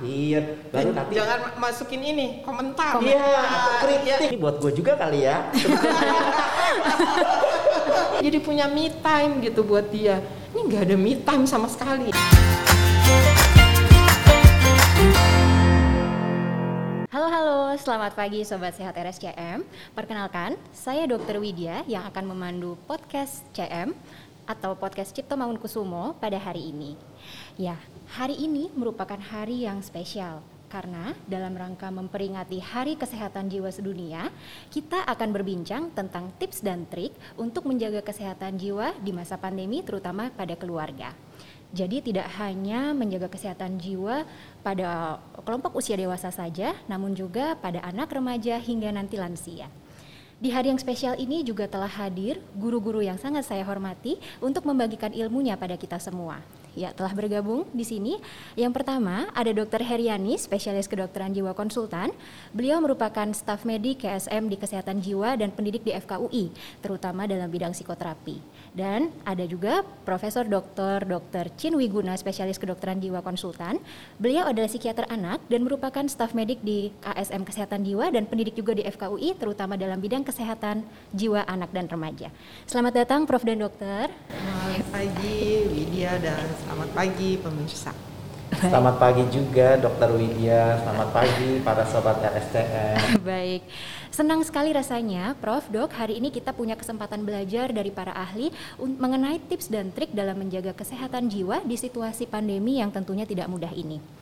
Iya, baru nanti. Jangan masukin ini komentar. Iya, Nah, kritik. ya. Ini buat gue juga kali ya. Jadi punya me time gitu buat dia. Ini nggak ada me time sama sekali. Halo halo, selamat pagi Sobat Sehat RSCM Perkenalkan, saya Dr. Widya yang akan memandu podcast CM atau podcast Cipto Mangunkusumo pada hari ini Ya, hari ini merupakan hari yang spesial karena dalam rangka memperingati Hari Kesehatan Jiwa Sedunia, kita akan berbincang tentang tips dan trik untuk menjaga kesehatan jiwa di masa pandemi terutama pada keluarga. Jadi tidak hanya menjaga kesehatan jiwa pada kelompok usia dewasa saja, namun juga pada anak remaja hingga nanti lansia. Di hari yang spesial ini juga telah hadir guru-guru yang sangat saya hormati untuk membagikan ilmunya pada kita semua. Ya, telah bergabung di sini. Yang pertama ada Dr. Heriani, spesialis kedokteran jiwa konsultan. Beliau merupakan staf medik KSM di Kesehatan Jiwa dan pendidik di FKUI, terutama dalam bidang psikoterapi. Dan ada juga Profesor Dr. Dr. Chin Wiguna, spesialis kedokteran jiwa konsultan. Beliau adalah psikiater anak dan merupakan staf medik di KSM Kesehatan Jiwa dan pendidik juga di FKUI, terutama dalam bidang kesehatan jiwa anak dan remaja. Selamat datang Prof dan Dokter. Selamat pagi Widya dan selamat pagi pemirsa. Selamat pagi juga Dokter Widya. Selamat pagi para sobat RSCM. Baik, senang sekali rasanya Prof. Dok, hari ini kita punya kesempatan belajar dari para ahli mengenai tips dan trik dalam menjaga kesehatan jiwa di situasi pandemi yang tentunya tidak mudah ini.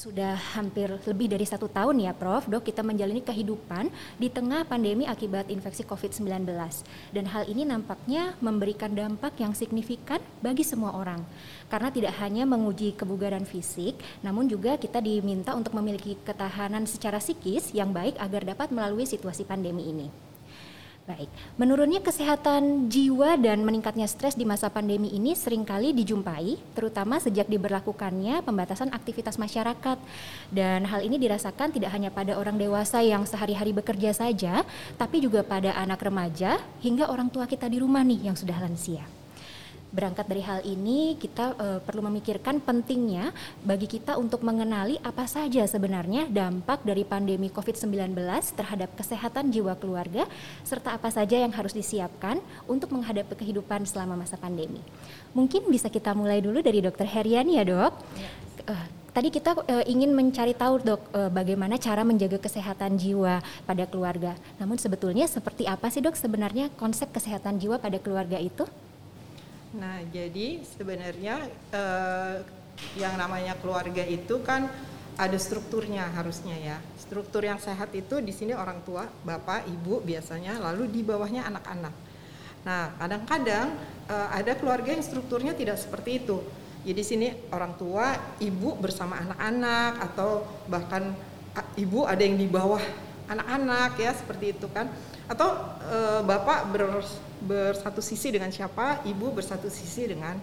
Sudah hampir lebih dari satu tahun ya Prof, dok kita menjalani kehidupan di tengah pandemi akibat infeksi COVID-19. Dan hal ini nampaknya memberikan dampak yang signifikan bagi semua orang. Karena tidak hanya menguji kebugaran fisik, namun juga kita diminta untuk memiliki ketahanan secara psikis yang baik agar dapat melalui situasi pandemi ini. Baik, menurunnya kesehatan jiwa dan meningkatnya stres di masa pandemi ini sering kali dijumpai, terutama sejak diberlakukannya pembatasan aktivitas masyarakat. Dan hal ini dirasakan tidak hanya pada orang dewasa yang sehari-hari bekerja saja, tapi juga pada anak remaja hingga orang tua kita di rumah nih yang sudah lansia. Berangkat dari hal ini, kita eh, perlu memikirkan pentingnya bagi kita untuk mengenali apa saja sebenarnya dampak dari pandemi COVID-19 terhadap kesehatan jiwa keluarga, serta apa saja yang harus disiapkan untuk menghadapi kehidupan selama masa pandemi. Mungkin bisa kita mulai dulu dari Dr. Heriani ya dok. Eh, tadi kita eh, ingin mencari tahu dok eh, bagaimana cara menjaga kesehatan jiwa pada keluarga. Namun sebetulnya seperti apa sih dok sebenarnya konsep kesehatan jiwa pada keluarga itu? Nah, jadi sebenarnya eh, yang namanya keluarga itu kan ada strukturnya harusnya ya. Struktur yang sehat itu di sini orang tua, bapak, ibu biasanya, lalu di bawahnya anak-anak. Nah, kadang-kadang eh, ada keluarga yang strukturnya tidak seperti itu. Jadi sini orang tua, ibu bersama anak-anak atau bahkan ibu ada yang di bawah anak-anak ya seperti itu kan. Atau eh, bapak ber- bersatu sisi dengan siapa, ibu bersatu sisi dengan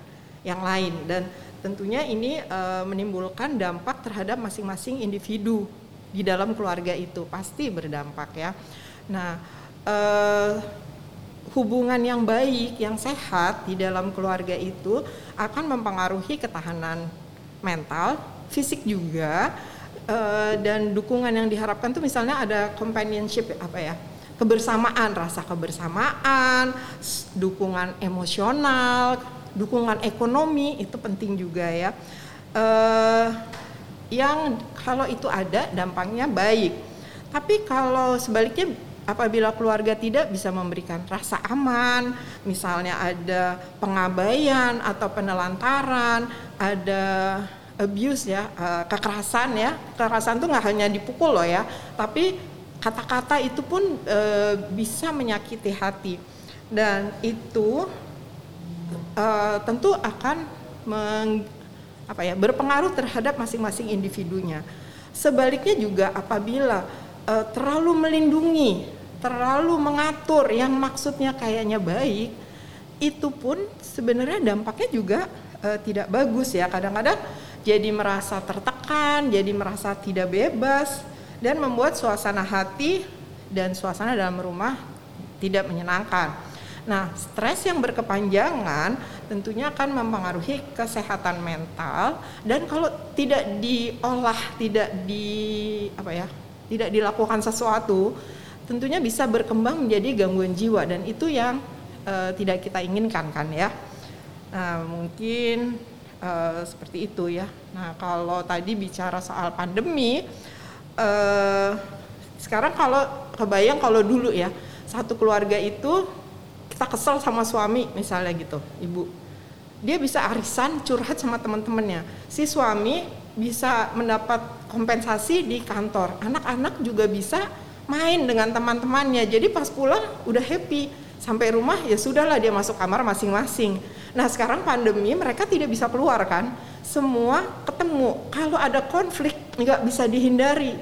yang lain dan tentunya ini eh, menimbulkan dampak terhadap masing-masing individu di dalam keluarga itu pasti berdampak ya. Nah, eh, hubungan yang baik, yang sehat di dalam keluarga itu akan mempengaruhi ketahanan mental, fisik juga, eh, dan dukungan yang diharapkan tuh misalnya ada companionship apa ya, kebersamaan, rasa kebersamaan, dukungan emosional, dukungan ekonomi itu penting juga ya. Eh, yang kalau itu ada dampaknya baik. Tapi kalau sebaliknya apabila keluarga tidak bisa memberikan rasa aman, misalnya ada pengabaian atau penelantaran, ada abuse ya, eh, kekerasan ya. Kekerasan itu nggak hanya dipukul loh ya, tapi kata-kata itu pun eh, bisa menyakiti hati. Dan itu eh, tentu akan meng, apa ya berpengaruh terhadap masing-masing individunya. Sebaliknya juga apabila terlalu melindungi, terlalu mengatur yang maksudnya kayaknya baik, itu pun sebenarnya dampaknya juga eh, tidak bagus ya. Kadang-kadang jadi merasa tertekan, jadi merasa tidak bebas dan membuat suasana hati dan suasana dalam rumah tidak menyenangkan. Nah, stres yang berkepanjangan tentunya akan mempengaruhi kesehatan mental dan kalau tidak diolah, tidak di apa ya, tidak dilakukan sesuatu, tentunya bisa berkembang menjadi gangguan jiwa dan itu yang uh, tidak kita inginkan kan ya. Nah, mungkin uh, seperti itu ya. Nah, kalau tadi bicara soal pandemi uh, sekarang kalau kebayang kalau dulu ya, satu keluarga itu kita kesel sama suami misalnya gitu ibu. Dia bisa arisan curhat sama teman-temannya. Si suami bisa mendapat kompensasi di kantor. Anak-anak juga bisa main dengan teman-temannya. Jadi pas pulang udah happy sampai rumah ya sudahlah dia masuk kamar masing-masing nah sekarang pandemi mereka tidak bisa keluar kan semua ketemu kalau ada konflik nggak bisa dihindari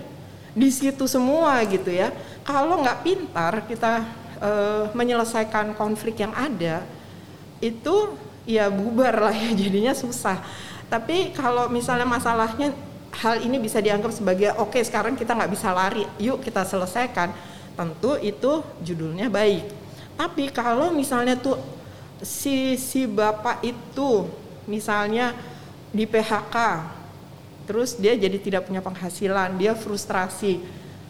di situ semua gitu ya kalau nggak pintar kita uh, menyelesaikan konflik yang ada itu ya bubar lah ya jadinya susah. Tapi kalau misalnya masalahnya hal ini bisa dianggap sebagai oke okay, sekarang kita nggak bisa lari, yuk kita selesaikan. Tentu itu judulnya baik. Tapi kalau misalnya tuh si si bapak itu misalnya di PHK, terus dia jadi tidak punya penghasilan, dia frustrasi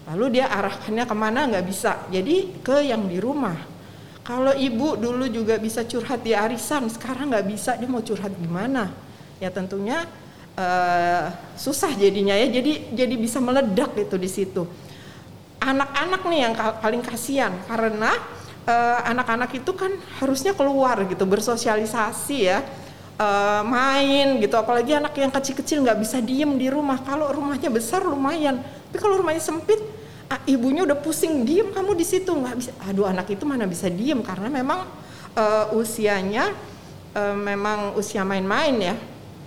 Lalu dia arahkannya ke mana nggak bisa. Jadi ke yang di rumah. Kalau ibu dulu juga bisa curhat di arisan, sekarang nggak bisa. Dia mau curhat gimana? Ya tentunya uh, susah jadinya ya. Jadi jadi bisa meledak itu di situ. Anak-anak nih yang paling kasihan karena anak-anak uh, itu kan harusnya keluar gitu bersosialisasi ya. Uh, main gitu. Apalagi anak yang kecil-kecil nggak bisa diem di rumah. Kalau rumahnya besar lumayan. Tapi kalau rumahnya sempit ah, ibunya udah pusing diem kamu di situ. Nggak bisa. Aduh anak itu mana bisa diem? Karena memang uh, usianya uh, memang usia main-main ya.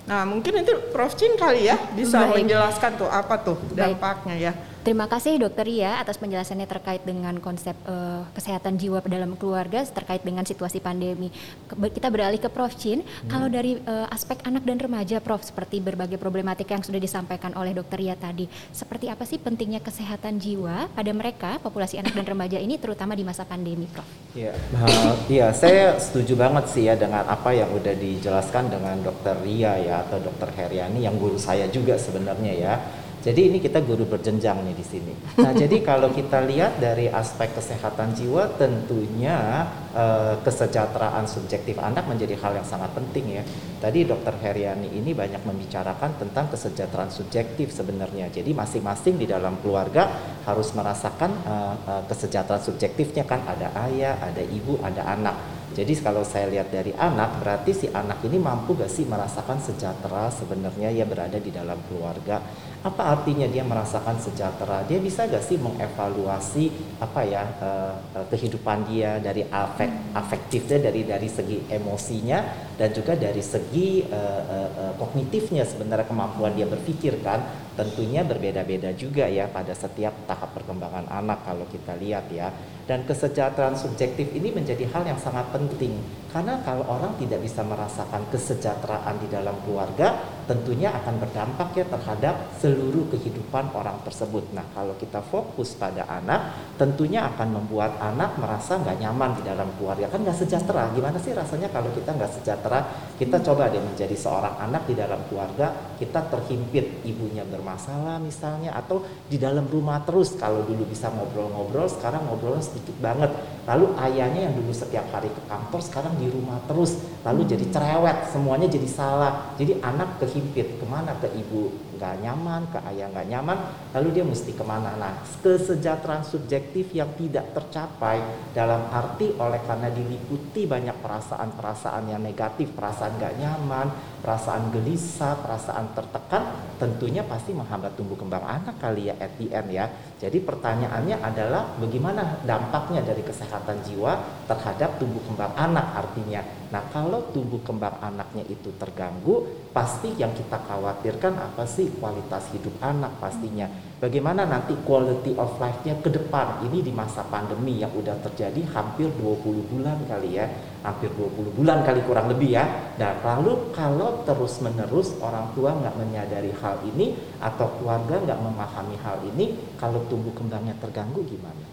Nah mungkin itu Prof Chin kali ya bisa Baik. menjelaskan tuh apa tuh dampaknya ya Terima kasih Dokter Ria atas penjelasannya terkait dengan konsep uh, kesehatan jiwa dalam keluarga terkait dengan situasi pandemi. Kita beralih ke Prof Chin. Hmm. Kalau dari uh, aspek anak dan remaja, Prof, seperti berbagai problematika yang sudah disampaikan oleh Dokter Ria tadi, seperti apa sih pentingnya kesehatan jiwa pada mereka populasi anak dan remaja ini, terutama di masa pandemi, Prof? Iya, uh, ya saya setuju banget sih ya dengan apa yang udah dijelaskan dengan Dokter Ria ya atau Dokter Heriani yang guru saya juga sebenarnya ya jadi ini kita guru berjenjang nih di sini. Nah, jadi kalau kita lihat dari aspek kesehatan jiwa, tentunya eh, kesejahteraan subjektif anak menjadi hal yang sangat penting ya. Tadi Dokter Heriani ini banyak membicarakan tentang kesejahteraan subjektif sebenarnya. Jadi masing-masing di dalam keluarga harus merasakan eh, eh, kesejahteraan subjektifnya kan ada ayah, ada ibu, ada anak. Jadi kalau saya lihat dari anak, berarti si anak ini mampu gak sih merasakan sejahtera sebenarnya ya berada di dalam keluarga apa artinya dia merasakan sejahtera? Dia bisa gak sih mengevaluasi apa ya uh, kehidupan dia dari afek afektifnya dari dari segi emosinya dan juga dari segi uh, uh, uh, kognitifnya sebenarnya kemampuan dia berpikir kan? Tentunya berbeda-beda juga ya pada setiap tahap perkembangan anak kalau kita lihat ya. Dan kesejahteraan subjektif ini menjadi hal yang sangat penting. Karena kalau orang tidak bisa merasakan kesejahteraan di dalam keluarga, tentunya akan berdampak ya terhadap seluruh kehidupan orang tersebut. Nah, kalau kita fokus pada anak, tentunya akan membuat anak merasa nggak nyaman di dalam keluarga. Kan nggak sejahtera. Gimana sih rasanya kalau kita nggak sejahtera? Kita coba deh menjadi seorang anak di dalam keluarga, kita terhimpit ibunya bermasalah misalnya, atau di dalam rumah terus. Kalau dulu bisa ngobrol-ngobrol, sekarang ngobrolnya sedikit banget. Lalu ayahnya yang dulu setiap hari ke kantor, sekarang di rumah terus lalu jadi cerewet semuanya jadi salah jadi anak kehimpit ke mana ke ibu nggak nyaman ke ayah nggak nyaman lalu dia mesti ke mana nah kesejahteraan subjektif yang tidak tercapai dalam arti oleh karena diliputi banyak perasaan-perasaan yang negatif perasaan nggak nyaman perasaan gelisah perasaan tertekan tentunya pasti menghambat tumbuh kembang anak kali ya at ya jadi pertanyaannya adalah bagaimana dampaknya dari kesehatan jiwa terhadap tumbuh kembang anak artinya. Nah, kalau tumbuh kembang anaknya itu terganggu, pasti yang kita khawatirkan apa sih kualitas hidup anak pastinya. Bagaimana nanti quality of life-nya ke depan. Ini di masa pandemi yang udah terjadi hampir 20 bulan kali ya. Hampir 20 bulan kali kurang lebih ya. Dan lalu kalau terus-menerus orang tua nggak menyadari hal ini atau keluarga nggak memahami hal ini, kalau tumbuh kembangnya terganggu gimana?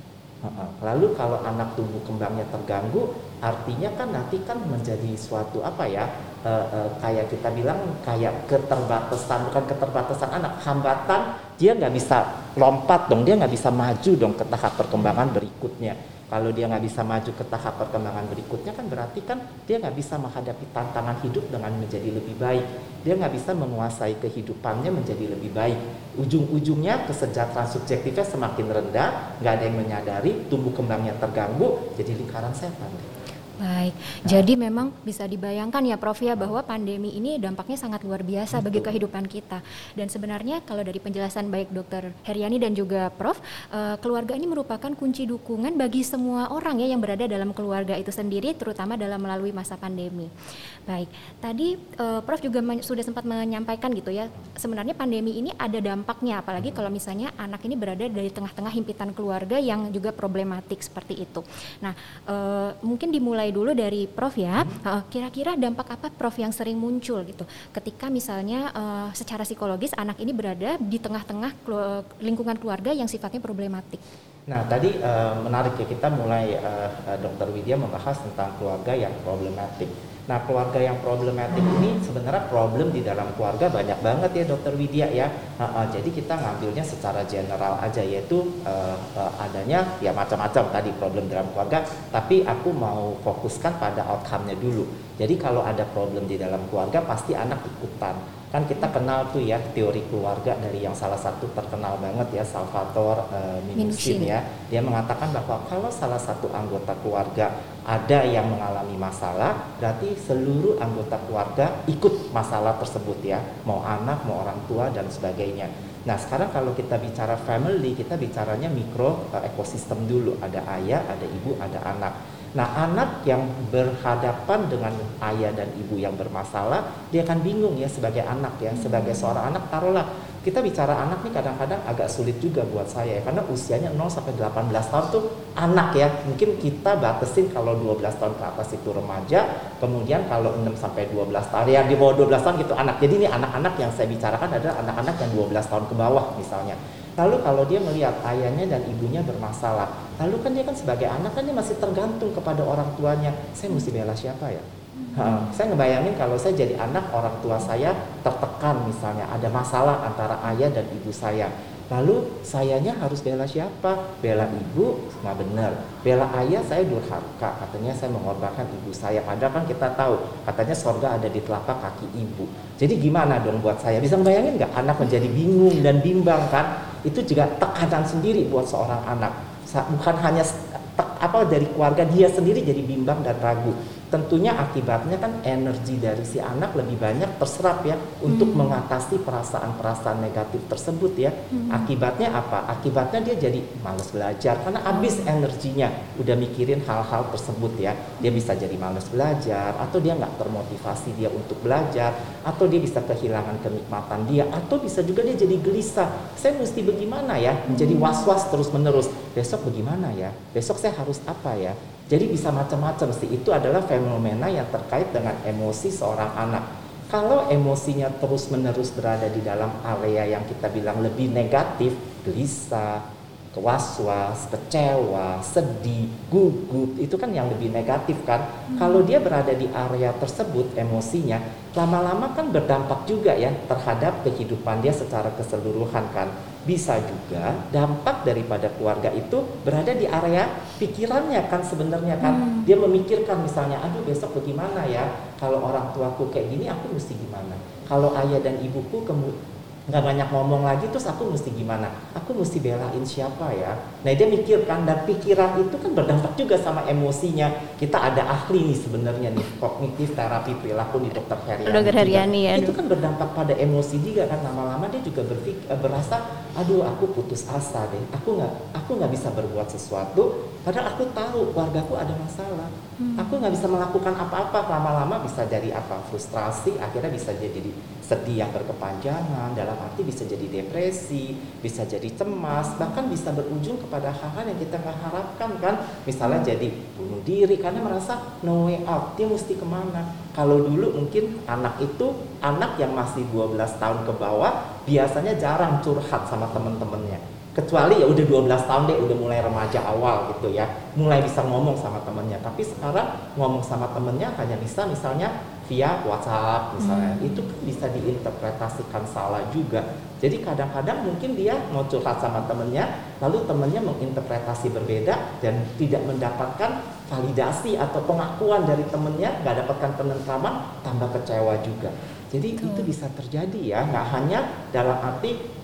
Lalu kalau anak tumbuh kembangnya terganggu, artinya kan nanti kan menjadi suatu apa ya? E, e, kayak kita bilang kayak keterbatasan bukan keterbatasan anak hambatan dia nggak bisa lompat dong dia nggak bisa maju dong ke tahap perkembangan berikutnya kalau dia nggak bisa maju ke tahap perkembangan berikutnya kan berarti kan dia nggak bisa menghadapi tantangan hidup dengan menjadi lebih baik. Dia nggak bisa menguasai kehidupannya menjadi lebih baik. Ujung-ujungnya kesejahteraan subjektifnya semakin rendah, nggak ada yang menyadari, tumbuh kembangnya terganggu, jadi lingkaran setan. Baik, nah. jadi memang bisa dibayangkan ya Prof ya bahwa pandemi ini dampaknya sangat luar biasa Betul. bagi kehidupan kita. Dan sebenarnya kalau dari penjelasan baik Dokter Heriani dan juga Prof, uh, keluarga ini merupakan kunci dukungan bagi semua orang ya yang berada dalam keluarga itu sendiri, terutama dalam melalui masa pandemi. Baik, tadi uh, Prof juga sudah sempat menyampaikan gitu ya, sebenarnya pandemi ini ada dampaknya, apalagi kalau misalnya anak ini berada dari tengah-tengah himpitan keluarga yang juga problematik seperti itu. Nah, uh, mungkin dimulai mulai dulu dari Prof ya. Kira-kira dampak apa Prof yang sering muncul gitu ketika misalnya uh, secara psikologis anak ini berada di tengah-tengah lingkungan keluarga yang sifatnya problematik. Nah tadi uh, menarik ya kita mulai uh, Dokter Widya membahas tentang keluarga yang problematik. Nah keluarga yang problematik ini sebenarnya problem di dalam keluarga banyak banget ya dokter Widya ya. Uh, uh, jadi kita ngambilnya secara general aja yaitu uh, uh, adanya ya macam-macam tadi problem dalam keluarga. Tapi aku mau fokuskan pada outcome-nya dulu. Jadi kalau ada problem di dalam keluarga pasti anak ikutan kan kita kenal tuh ya teori keluarga dari yang salah satu terkenal banget ya Salvatore uh, Minuchin ya dia mengatakan bahwa kalau salah satu anggota keluarga ada yang mengalami masalah berarti seluruh anggota keluarga ikut masalah tersebut ya mau anak mau orang tua dan sebagainya Nah sekarang kalau kita bicara family, kita bicaranya mikro uh, ekosistem dulu. Ada ayah, ada ibu, ada anak. Nah, anak yang berhadapan dengan ayah dan ibu yang bermasalah, dia akan bingung ya sebagai anak ya, sebagai hmm. seorang anak taruhlah kita bicara anak nih kadang-kadang agak sulit juga buat saya ya, karena usianya 0 sampai 18 tahun tuh anak ya. Mungkin kita batasin kalau 12 tahun ke atas itu remaja, kemudian kalau 6 sampai 12 tahun ya di bawah 12 tahun gitu anak. Jadi ini anak-anak yang saya bicarakan adalah anak-anak yang 12 tahun ke bawah misalnya. Lalu kalau dia melihat ayahnya dan ibunya bermasalah, lalu kan dia kan sebagai anak kan dia masih tergantung kepada orang tuanya. Saya mesti bela siapa ya? Hmm. saya ngebayangin kalau saya jadi anak orang tua saya tertekan misalnya ada masalah antara ayah dan ibu saya. Lalu sayanya harus bela siapa? Bela ibu, nggak benar. Bela ayah saya durhaka, katanya saya mengorbankan ibu saya. Padahal kan kita tahu, katanya sorga ada di telapak kaki ibu. Jadi gimana dong buat saya? Bisa bayangin nggak anak menjadi bingung dan bimbang kan? Itu juga tekanan sendiri buat seorang anak. Bukan hanya apa dari keluarga dia sendiri jadi bimbang dan ragu tentunya akibatnya kan energi dari si anak lebih banyak terserap ya untuk hmm. mengatasi perasaan-perasaan negatif tersebut ya. Hmm. Akibatnya apa? Akibatnya dia jadi males belajar karena habis hmm. energinya udah mikirin hal-hal tersebut ya. Dia bisa jadi males belajar atau dia nggak termotivasi dia untuk belajar atau dia bisa kehilangan kenikmatan dia atau bisa juga dia jadi gelisah. Saya mesti bagaimana ya? Menjadi hmm. was-was terus-menerus. Besok bagaimana ya? Besok saya harus apa ya? Jadi bisa macam-macam sih. Itu adalah fenomena yang terkait dengan emosi seorang anak. Kalau emosinya terus-menerus berada di dalam area yang kita bilang lebih negatif, gelisah, was-was, kecewa, sedih, gugup, itu kan yang lebih negatif kan. Hmm. Kalau dia berada di area tersebut emosinya, lama-lama kan berdampak juga ya terhadap kehidupan dia secara keseluruhan kan bisa juga dampak daripada keluarga itu berada di area pikirannya kan sebenarnya kan. Hmm. dia memikirkan misalnya aduh besok bagaimana ya? Kalau orang tuaku kayak gini aku mesti gimana? Kalau ayah dan ibuku nggak banyak ngomong lagi terus aku mesti gimana? Aku mesti belain siapa ya? Nah dia mikirkan dan pikiran itu kan berdampak juga sama emosinya. Kita ada ahli nih sebenarnya nih kognitif terapi perilaku di dokter Heriani dokter Heriani ya itu kan berdampak pada emosi juga kan lama-lama dia juga berpikir eh, berasa aduh aku putus asa deh. Aku nggak aku nggak bisa berbuat sesuatu padahal aku tahu keluargaku ada masalah. Hmm. aku nggak bisa melakukan apa-apa. Lama-lama bisa jadi apa? Frustrasi akhirnya bisa jadi sedih yang berkepanjangan dalam arti bisa jadi depresi bisa jadi cemas bahkan bisa berujung kepada hal-hal yang kita nggak harapkan kan? Misalnya jadi bunuh diri karena merasa no way out dia mesti ke mana? Kalau dulu mungkin anak itu anak yang masih 12 tahun ke bawah biasanya jarang curhat sama temen-temennya kecuali ya udah 12 tahun deh udah mulai remaja awal gitu ya. Mulai bisa ngomong sama temennya. Tapi sekarang ngomong sama temennya hanya bisa misalnya via WhatsApp misalnya. Hmm. itu kan bisa diinterpretasikan salah juga. Jadi kadang-kadang mungkin dia mau curhat sama temennya lalu temennya menginterpretasi berbeda dan tidak mendapatkan validasi atau pengakuan dari temennya nggak dapatkan penentraman tambah kecewa juga. Jadi Betul. itu bisa terjadi ya. Nggak hanya dalam arti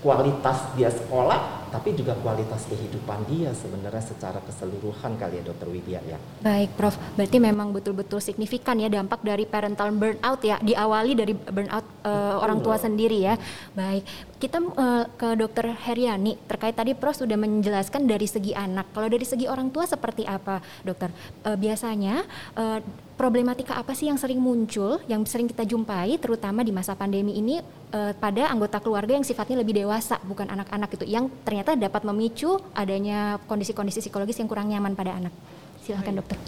kualitas dia sekolah tapi juga kualitas kehidupan dia sebenarnya secara keseluruhan kali ya dokter Widya ya. Baik Prof, berarti memang betul-betul signifikan ya dampak dari parental burnout ya diawali dari burnout uh, orang tua sendiri ya. Baik, kita uh, ke dokter Heriani terkait tadi Prof sudah menjelaskan dari segi anak. Kalau dari segi orang tua seperti apa dokter? Uh, biasanya uh, problematika apa sih yang sering muncul, yang sering kita jumpai, terutama di masa pandemi ini uh, pada anggota keluarga yang sifatnya lebih dewasa, bukan anak-anak itu, yang ternyata dapat memicu adanya kondisi-kondisi psikologis yang kurang nyaman pada anak. Silahkan dokter.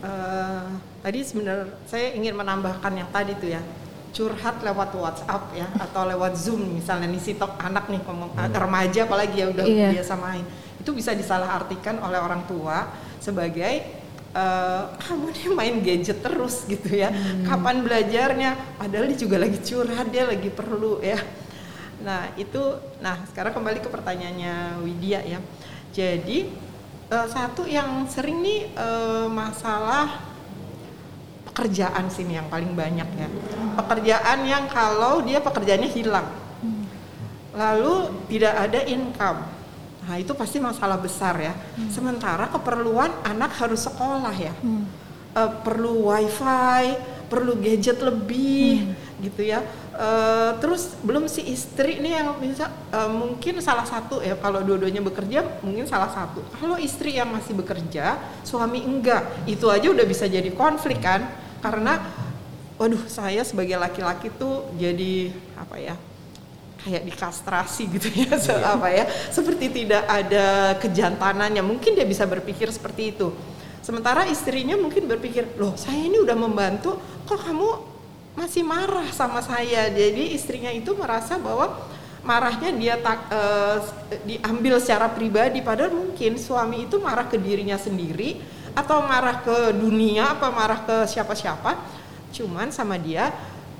Uh, tadi sebenarnya saya ingin menambahkan yang tadi tuh ya curhat lewat WhatsApp ya atau lewat Zoom misalnya nih si anak nih ngomong hmm. remaja apalagi ya udah iya. biasa main itu bisa disalahartikan oleh orang tua sebagai uh, kamu nih main gadget terus gitu ya hmm. kapan belajarnya padahal dia juga lagi curhat dia lagi perlu ya nah itu nah sekarang kembali ke pertanyaannya Widya ya jadi uh, satu yang sering nih uh, masalah pekerjaan sini yang paling banyak ya pekerjaan yang kalau dia pekerjaannya hilang lalu tidak ada income Nah itu pasti masalah besar ya. Hmm. Sementara keperluan anak harus sekolah ya, uh, perlu wifi, perlu gadget lebih hmm. gitu ya. Uh, terus belum si istri ini yang bisa uh, mungkin salah satu ya kalau dua-duanya bekerja mungkin salah satu. Kalau istri yang masih bekerja, suami enggak, itu aja udah bisa jadi konflik kan? Karena, waduh saya sebagai laki-laki tuh jadi apa ya? kayak dikastrasi gitu ya yeah. apa ya seperti tidak ada kejantanannya mungkin dia bisa berpikir seperti itu sementara istrinya mungkin berpikir loh saya ini udah membantu kok kamu masih marah sama saya. Jadi istrinya itu merasa bahwa marahnya dia tak uh, diambil secara pribadi. Padahal mungkin suami itu marah ke dirinya sendiri atau marah ke dunia apa marah ke siapa-siapa. Cuman sama dia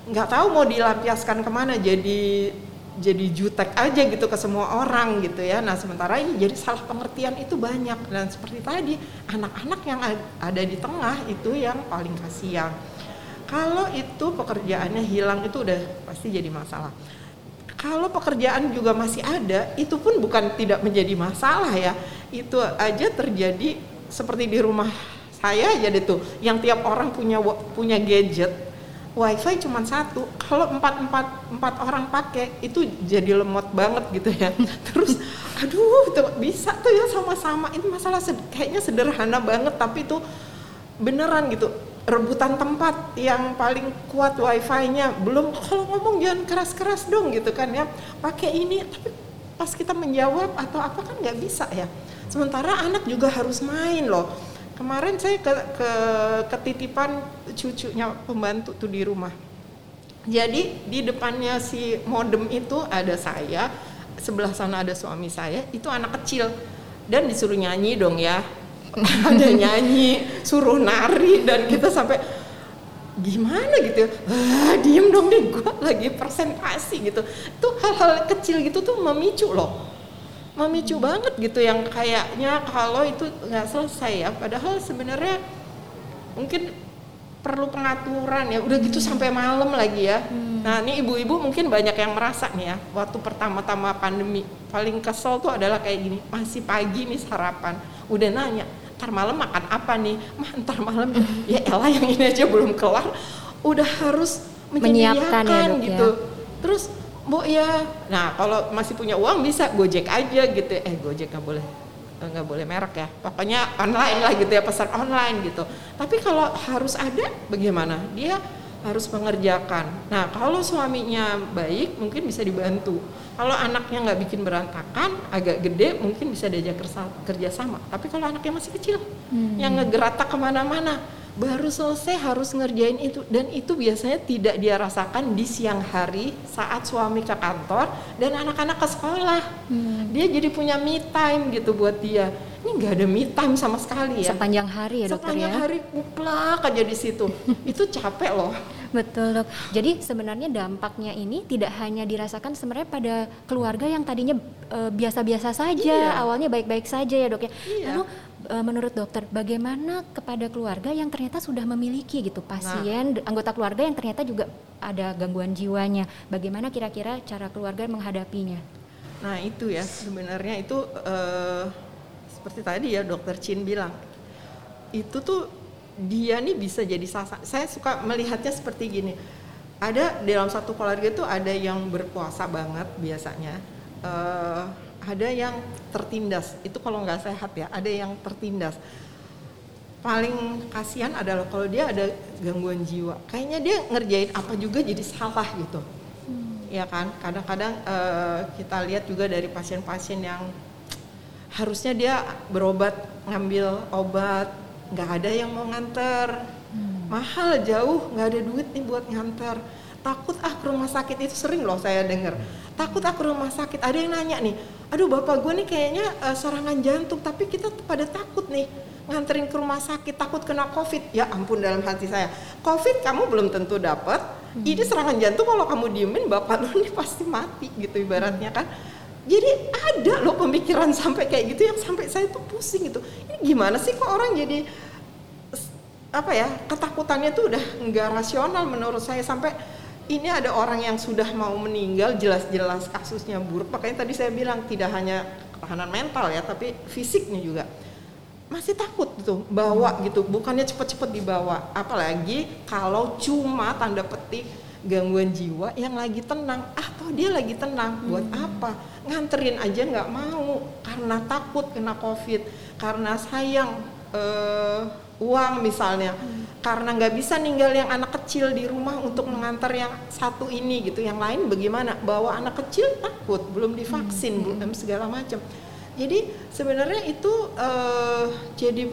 nggak tahu mau dilampiaskan ke mana. Jadi jadi jutek aja gitu ke semua orang gitu ya. Nah sementara ini jadi salah pengertian itu banyak. Dan seperti tadi anak-anak yang ada di tengah itu yang paling kasihan. Kalau itu pekerjaannya hilang itu udah pasti jadi masalah. Kalau pekerjaan juga masih ada, itu pun bukan tidak menjadi masalah ya. Itu aja terjadi seperti di rumah saya aja deh tuh, yang tiap orang punya punya gadget wifi cuma satu kalau empat empat empat orang pakai itu jadi lemot banget gitu ya terus aduh tuh bisa tuh ya sama-sama itu masalah kayaknya sederhana banget tapi itu beneran gitu rebutan tempat yang paling kuat wifi-nya. Belum kalau ngomong jangan keras-keras dong gitu kan ya. Pakai ini tapi pas kita menjawab atau apa kan nggak bisa ya. Sementara anak juga harus main loh. Kemarin saya ke, ke ketitipan cucunya pembantu tuh di rumah. Jadi di depannya si modem itu ada saya sebelah sana ada suami saya itu anak kecil. Dan disuruh nyanyi dong ya ada nyanyi suruh nari dan kita sampai gimana gitu ya? Ah, diem dong deh gue lagi presentasi gitu. Tuh hal-hal kecil gitu tuh memicu loh. Memicu banget gitu yang kayaknya kalau itu nggak selesai ya. Padahal sebenarnya mungkin perlu pengaturan ya. Udah gitu sampai malam lagi ya. Hmm. nah ini ibu-ibu mungkin banyak yang merasa nih ya waktu pertama-tama pandemi. Paling kesel tuh adalah kayak gini masih pagi nih sarapan. Udah nanya ntar malam makan apa nih? Mah ntar malam ya. Elah yang ini aja belum kelar. Udah harus menyiapkan ya, dok, gitu. ya. terus bu ya. Nah kalau masih punya uang bisa gojek aja gitu. Eh gojek nggak boleh eh, nggak boleh merek ya. Pokoknya online lah gitu ya pesan online gitu. Tapi kalau harus ada bagaimana? Dia harus mengerjakan. Nah kalau suaminya baik mungkin bisa dibantu kalau anaknya nggak bikin berantakan agak gede mungkin bisa diajak kerja sama. Tapi kalau anaknya masih kecil hmm. yang ngegeratak ke mana-mana baru selesai harus ngerjain itu. Dan itu biasanya tidak dia rasakan di siang hari saat suami ke kantor dan anak-anak ke sekolah. Hmm. dia jadi punya me time gitu buat dia. Ini nggak ada me time sama sekali ya. Sepanjang hari ya dokter sepanjang ya? hari kuplak aja di situ. Itu capek loh betul dok jadi sebenarnya dampaknya ini tidak hanya dirasakan sebenarnya pada keluarga yang tadinya eh, biasa-biasa uh, saja iya. awalnya baik-baik saja ya dok ya iya. lalu uh, menurut dokter bagaimana kepada keluarga yang ternyata sudah memiliki gitu pasien nah. anggota keluarga yang ternyata juga ada gangguan jiwanya bagaimana kira-kira cara keluarga menghadapinya nah itu ya sebenarnya itu uh, seperti tadi ya dokter Chin bilang itu tuh dia nih bisa jadi sasaran saya suka melihatnya seperti gini. Ada dalam satu keluarga itu ada yang berpuasa banget biasanya uh, ada yang tertindas. Itu kalau nggak sehat ya ada yang tertindas. Paling kasihan adalah kalau dia ada gangguan jiwa. Kayaknya dia ngerjain apa juga jadi salah gitu. Hmm. ya kan? Kadang-kadang uh, kita lihat juga dari pasien-pasien yang harusnya dia berobat ngambil obat nggak ada yang mau nganter. Hmm. mahal jauh nggak ada duit nih buat nganter. Takut ah ke rumah sakit. Itu sering loh saya dengar takut ah ke rumah sakit. Ada yang nanya nih aduh bapak gue nih kayaknya uh, serangan jantung tapi kita pada takut nih nganterin ke rumah sakit takut kena covid. Ya ampun dalam hati saya covid kamu belum tentu dapat hmm. ini serangan jantung kalau kamu diemin bapak lu nih pasti mati gitu ibaratnya kan jadi ada loh pemikiran sampai kayak gitu yang sampai saya tuh pusing gitu. Ini gimana sih kok orang jadi apa ya ketakutannya tuh udah nggak rasional menurut saya. Sampai ini ada orang yang sudah mau meninggal jelas-jelas kasusnya buruk. Makanya tadi saya bilang tidak hanya ketahanan mental ya tapi fisiknya juga. Masih takut gitu bawa gitu. Bukannya cepet-cepet dibawa. Apalagi kalau cuma tanda petik gangguan jiwa yang lagi tenang. Ah toh dia lagi tenang. Buat hmm. apa? Nganterin aja nggak mau. Karena takut kena covid. Karena sayang uh, uang misalnya. Hmm. karena nggak bisa ninggal yang anak kecil di rumah untuk mengantar yang satu ini gitu. Yang lain bagaimana? Bawa anak kecil? Takut. Belum divaksin hmm. belum segala macam. Jadi sebenarnya itu uh, jadi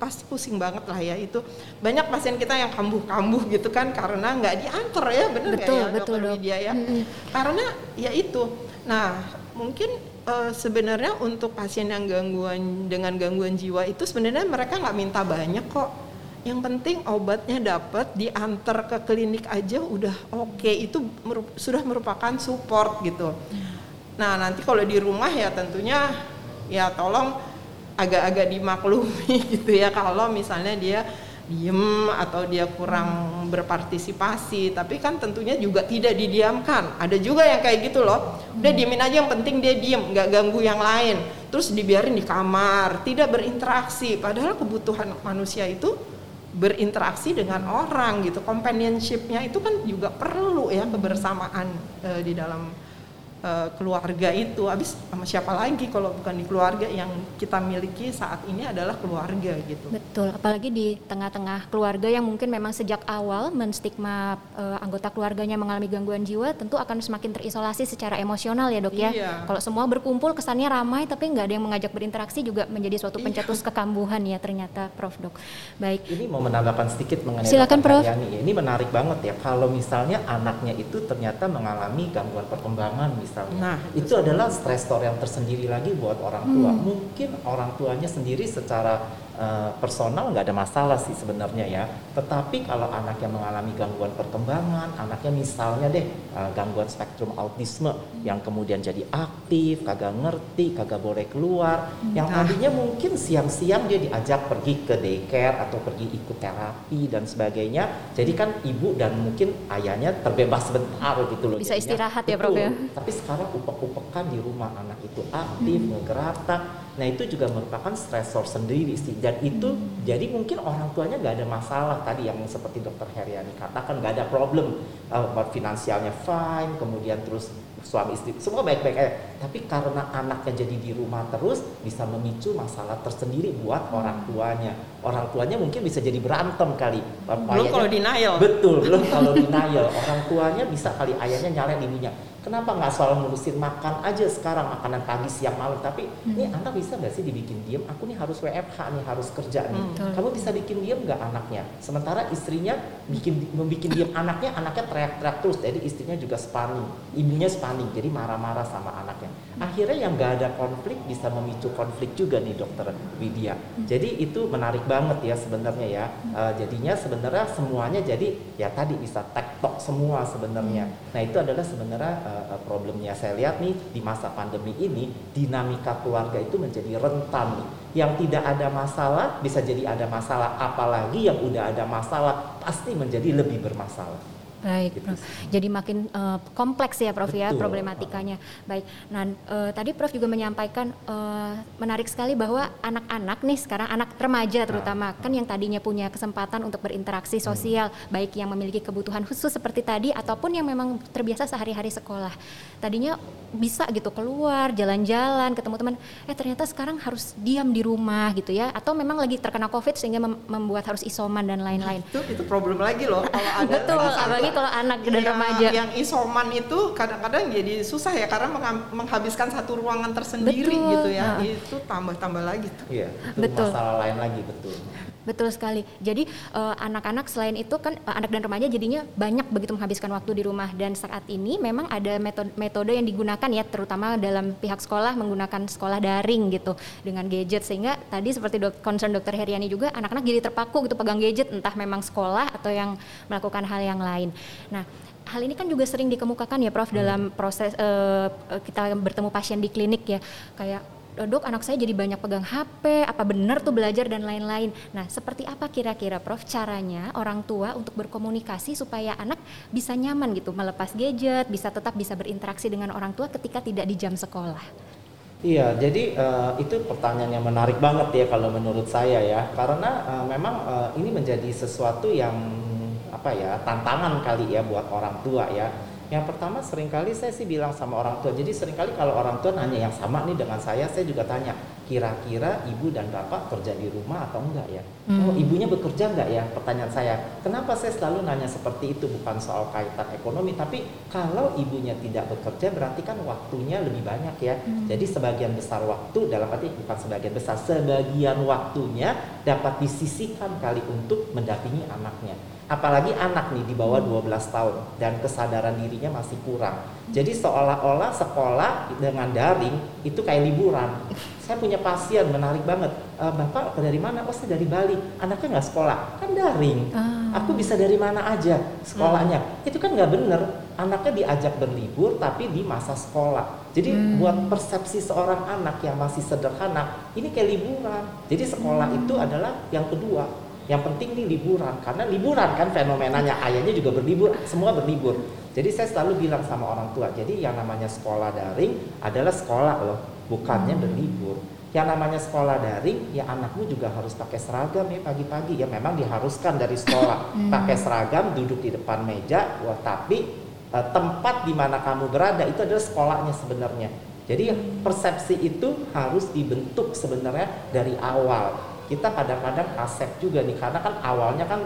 pasti pusing banget lah ya itu banyak pasien kita yang kambuh-kambuh gitu kan karena nggak diantar ya benar betul, ya betul, dokter Widya ya? Hmm. karena ya itu. Nah mungkin uh, sebenarnya untuk pasien yang gangguan dengan gangguan jiwa itu sebenarnya mereka nggak minta banyak kok. Yang penting obatnya dapat diantar ke klinik aja udah oke okay. itu merup sudah merupakan support gitu. Nah nanti kalau di rumah ya tentunya ya tolong agak-agak dimaklumi gitu ya kalau misalnya dia diem atau dia kurang berpartisipasi. Tapi kan tentunya juga tidak didiamkan. Ada juga yang kayak gitu loh. Udah diemin aja yang penting dia diem nggak ganggu yang lain. Terus dibiarin di kamar tidak berinteraksi. Padahal kebutuhan manusia itu berinteraksi dengan orang gitu. Companionshipnya itu kan juga perlu ya kebersamaan e, di dalam uh, keluarga itu habis sama siapa lagi kalau bukan di keluarga yang kita miliki saat ini adalah keluarga gitu betul apalagi di tengah-tengah keluarga yang mungkin memang sejak awal menstigma uh, anggota keluarganya mengalami gangguan jiwa tentu akan semakin terisolasi secara emosional ya dok ya iya. kalau semua berkumpul kesannya ramai tapi nggak ada yang mengajak berinteraksi juga menjadi suatu iya. pencetus iya. kekambuhan ya ternyata Prof dok baik ini mau menambahkan sedikit mengenai silakan Prof ini menarik banget ya kalau misalnya anaknya itu ternyata mengalami gangguan perkembangan misalnya. Nah, itu adalah stresor yang tersendiri lagi buat orang tua. Hmm. Mungkin orang tuanya sendiri secara uh, personal nggak ada masalah sih sebenarnya ya. Tetapi kalau anak yang mengalami gangguan perkembangan, anaknya misalnya deh uh, gangguan spektrum autisme yang kemudian jadi aktif, kagak ngerti, kagak boleh keluar, hmm. yang tadinya mungkin siang-siang dia diajak pergi ke daycare atau pergi ikut terapi dan sebagainya. Jadi kan ibu dan mungkin ayahnya terbebas sebentar gitu loh. Bisa istirahat ya, Prof ya. Tapi sekarang upek-upekan di rumah anak itu aktif, hmm. ngegerata. Nah itu juga merupakan stresor sendiri sih. Dan itu hmm. jadi mungkin orang tuanya nggak ada masalah tadi yang seperti dokter Heriani katakan nggak ada problem uh, finansialnya fine, kemudian terus suami istri semua baik-baik aja tapi karena anaknya jadi di rumah terus bisa memicu masalah tersendiri buat hmm. orang tuanya orang tuanya mungkin bisa jadi berantem kali belum kalau denial betul belum kalau denial orang tuanya bisa kali ayahnya nyalain ibunya kenapa nggak selalu ngurusin makan aja sekarang makanan pagi siang malam tapi hmm. ini anak bisa nggak sih dibikin diem aku nih harus WFH nih harus kerja nih. Hmm. Kamu bisa bikin diam nggak anaknya? Sementara istrinya bikin membikin diam anaknya, anaknya teriak-teriak terus. Jadi istrinya juga spanning, ibunya spanning, jadi marah-marah sama anaknya. Akhirnya yang nggak ada konflik bisa memicu konflik juga nih dokter Widya. Hmm. Jadi itu menarik banget ya sebenarnya ya. Uh, jadinya sebenarnya semuanya jadi ya tadi bisa tektok semua sebenarnya. Hmm. Nah itu adalah sebenarnya uh, problemnya saya lihat nih di masa pandemi ini dinamika keluarga itu menjadi rentan nih yang tidak ada masalah bisa jadi ada masalah apalagi yang udah ada masalah pasti menjadi lebih bermasalah Baik, gitu. Prof. Jadi makin uh, kompleks ya, Prof ya, Betul. ya problematikanya. Baik. Nah, uh, tadi Prof juga menyampaikan uh, menarik sekali bahwa anak-anak nih sekarang anak remaja terutama nah. kan yang tadinya punya kesempatan untuk berinteraksi hmm. sosial, hmm. baik yang memiliki kebutuhan khusus seperti tadi ataupun yang memang terbiasa sehari-hari sekolah. Tadinya bisa gitu keluar, jalan-jalan, ketemu teman. Eh ternyata sekarang harus diam di rumah gitu ya, atau memang lagi terkena COVID sehingga mem membuat harus isoman dan lain-lain. Itu itu problem lagi loh kalau ada Betul, apalagi kalau anak dan yang, remaja yang isoman itu kadang-kadang jadi susah ya karena menghabiskan satu ruangan tersendiri betul. gitu ya nah. itu tambah-tambah lagi tuh iya itu betul masalah lain lagi betul Betul sekali. Jadi eh, anak-anak uh, selain itu kan uh, anak dan remaja jadinya banyak begitu menghabiskan waktu di rumah dan saat ini memang ada metode metode yang digunakan ya terutama dalam pihak sekolah menggunakan sekolah daring gitu dengan gadget sehingga tadi seperti dok, concern dokter Heriani juga anak-anak jadi terpaku gitu pegang gadget entah memang sekolah atau yang melakukan hal yang lain. Nah, hal ini kan juga sering dikemukakan ya Prof hmm. dalam proses uh, kita bertemu pasien di klinik ya kayak dok anak saya jadi banyak pegang HP, apa benar tuh belajar dan lain-lain. Nah, seperti apa kira-kira Prof caranya orang tua untuk berkomunikasi supaya anak bisa nyaman gitu melepas gadget, bisa tetap bisa berinteraksi dengan orang tua ketika tidak di jam sekolah? Iya, jadi uh, itu pertanyaan yang menarik banget ya kalau menurut saya ya, karena uh, memang uh, ini menjadi sesuatu yang apa ya tantangan kali ya buat orang tua ya yang pertama sering kali saya sih bilang sama orang tua. Jadi sering kali kalau orang tua nanya yang sama nih dengan saya, saya juga tanya, kira-kira ibu dan bapak kerja di rumah atau enggak ya? Hmm. Oh, ibunya bekerja enggak ya? Pertanyaan saya. Kenapa saya selalu nanya seperti itu? Bukan soal kaitan ekonomi, tapi kalau ibunya tidak bekerja berarti kan waktunya lebih banyak ya. Hmm. Jadi sebagian besar waktu dalam arti bukan sebagian besar, sebagian waktunya dapat disisihkan kali untuk mendampingi anaknya apalagi anak nih di bawah 12 tahun dan kesadaran dirinya masih kurang. Jadi seolah-olah sekolah dengan daring itu kayak liburan. Saya punya pasien menarik banget. E, Bapak dari mana? Oh saya dari Bali. Anaknya nggak sekolah, kan daring. Ah. Aku bisa dari mana aja sekolahnya. Hmm. Itu kan nggak bener. Anaknya diajak berlibur tapi di masa sekolah. Jadi hmm. buat persepsi seorang anak yang masih sederhana, ini kayak liburan. Jadi sekolah hmm. itu adalah yang kedua yang penting nih liburan karena liburan kan fenomenanya ayahnya juga berlibur, semua berlibur. Jadi saya selalu bilang sama orang tua, jadi yang namanya sekolah daring adalah sekolah loh, bukannya berlibur. Yang namanya sekolah daring, ya anakmu juga harus pakai seragam ya pagi-pagi. Ya memang diharuskan dari sekolah hmm. pakai seragam, duduk di depan meja. Wah, tapi uh, tempat di mana kamu berada itu adalah sekolahnya sebenarnya. Jadi persepsi itu harus dibentuk sebenarnya dari awal kita kadang-kadang asep juga nih karena kan awalnya kan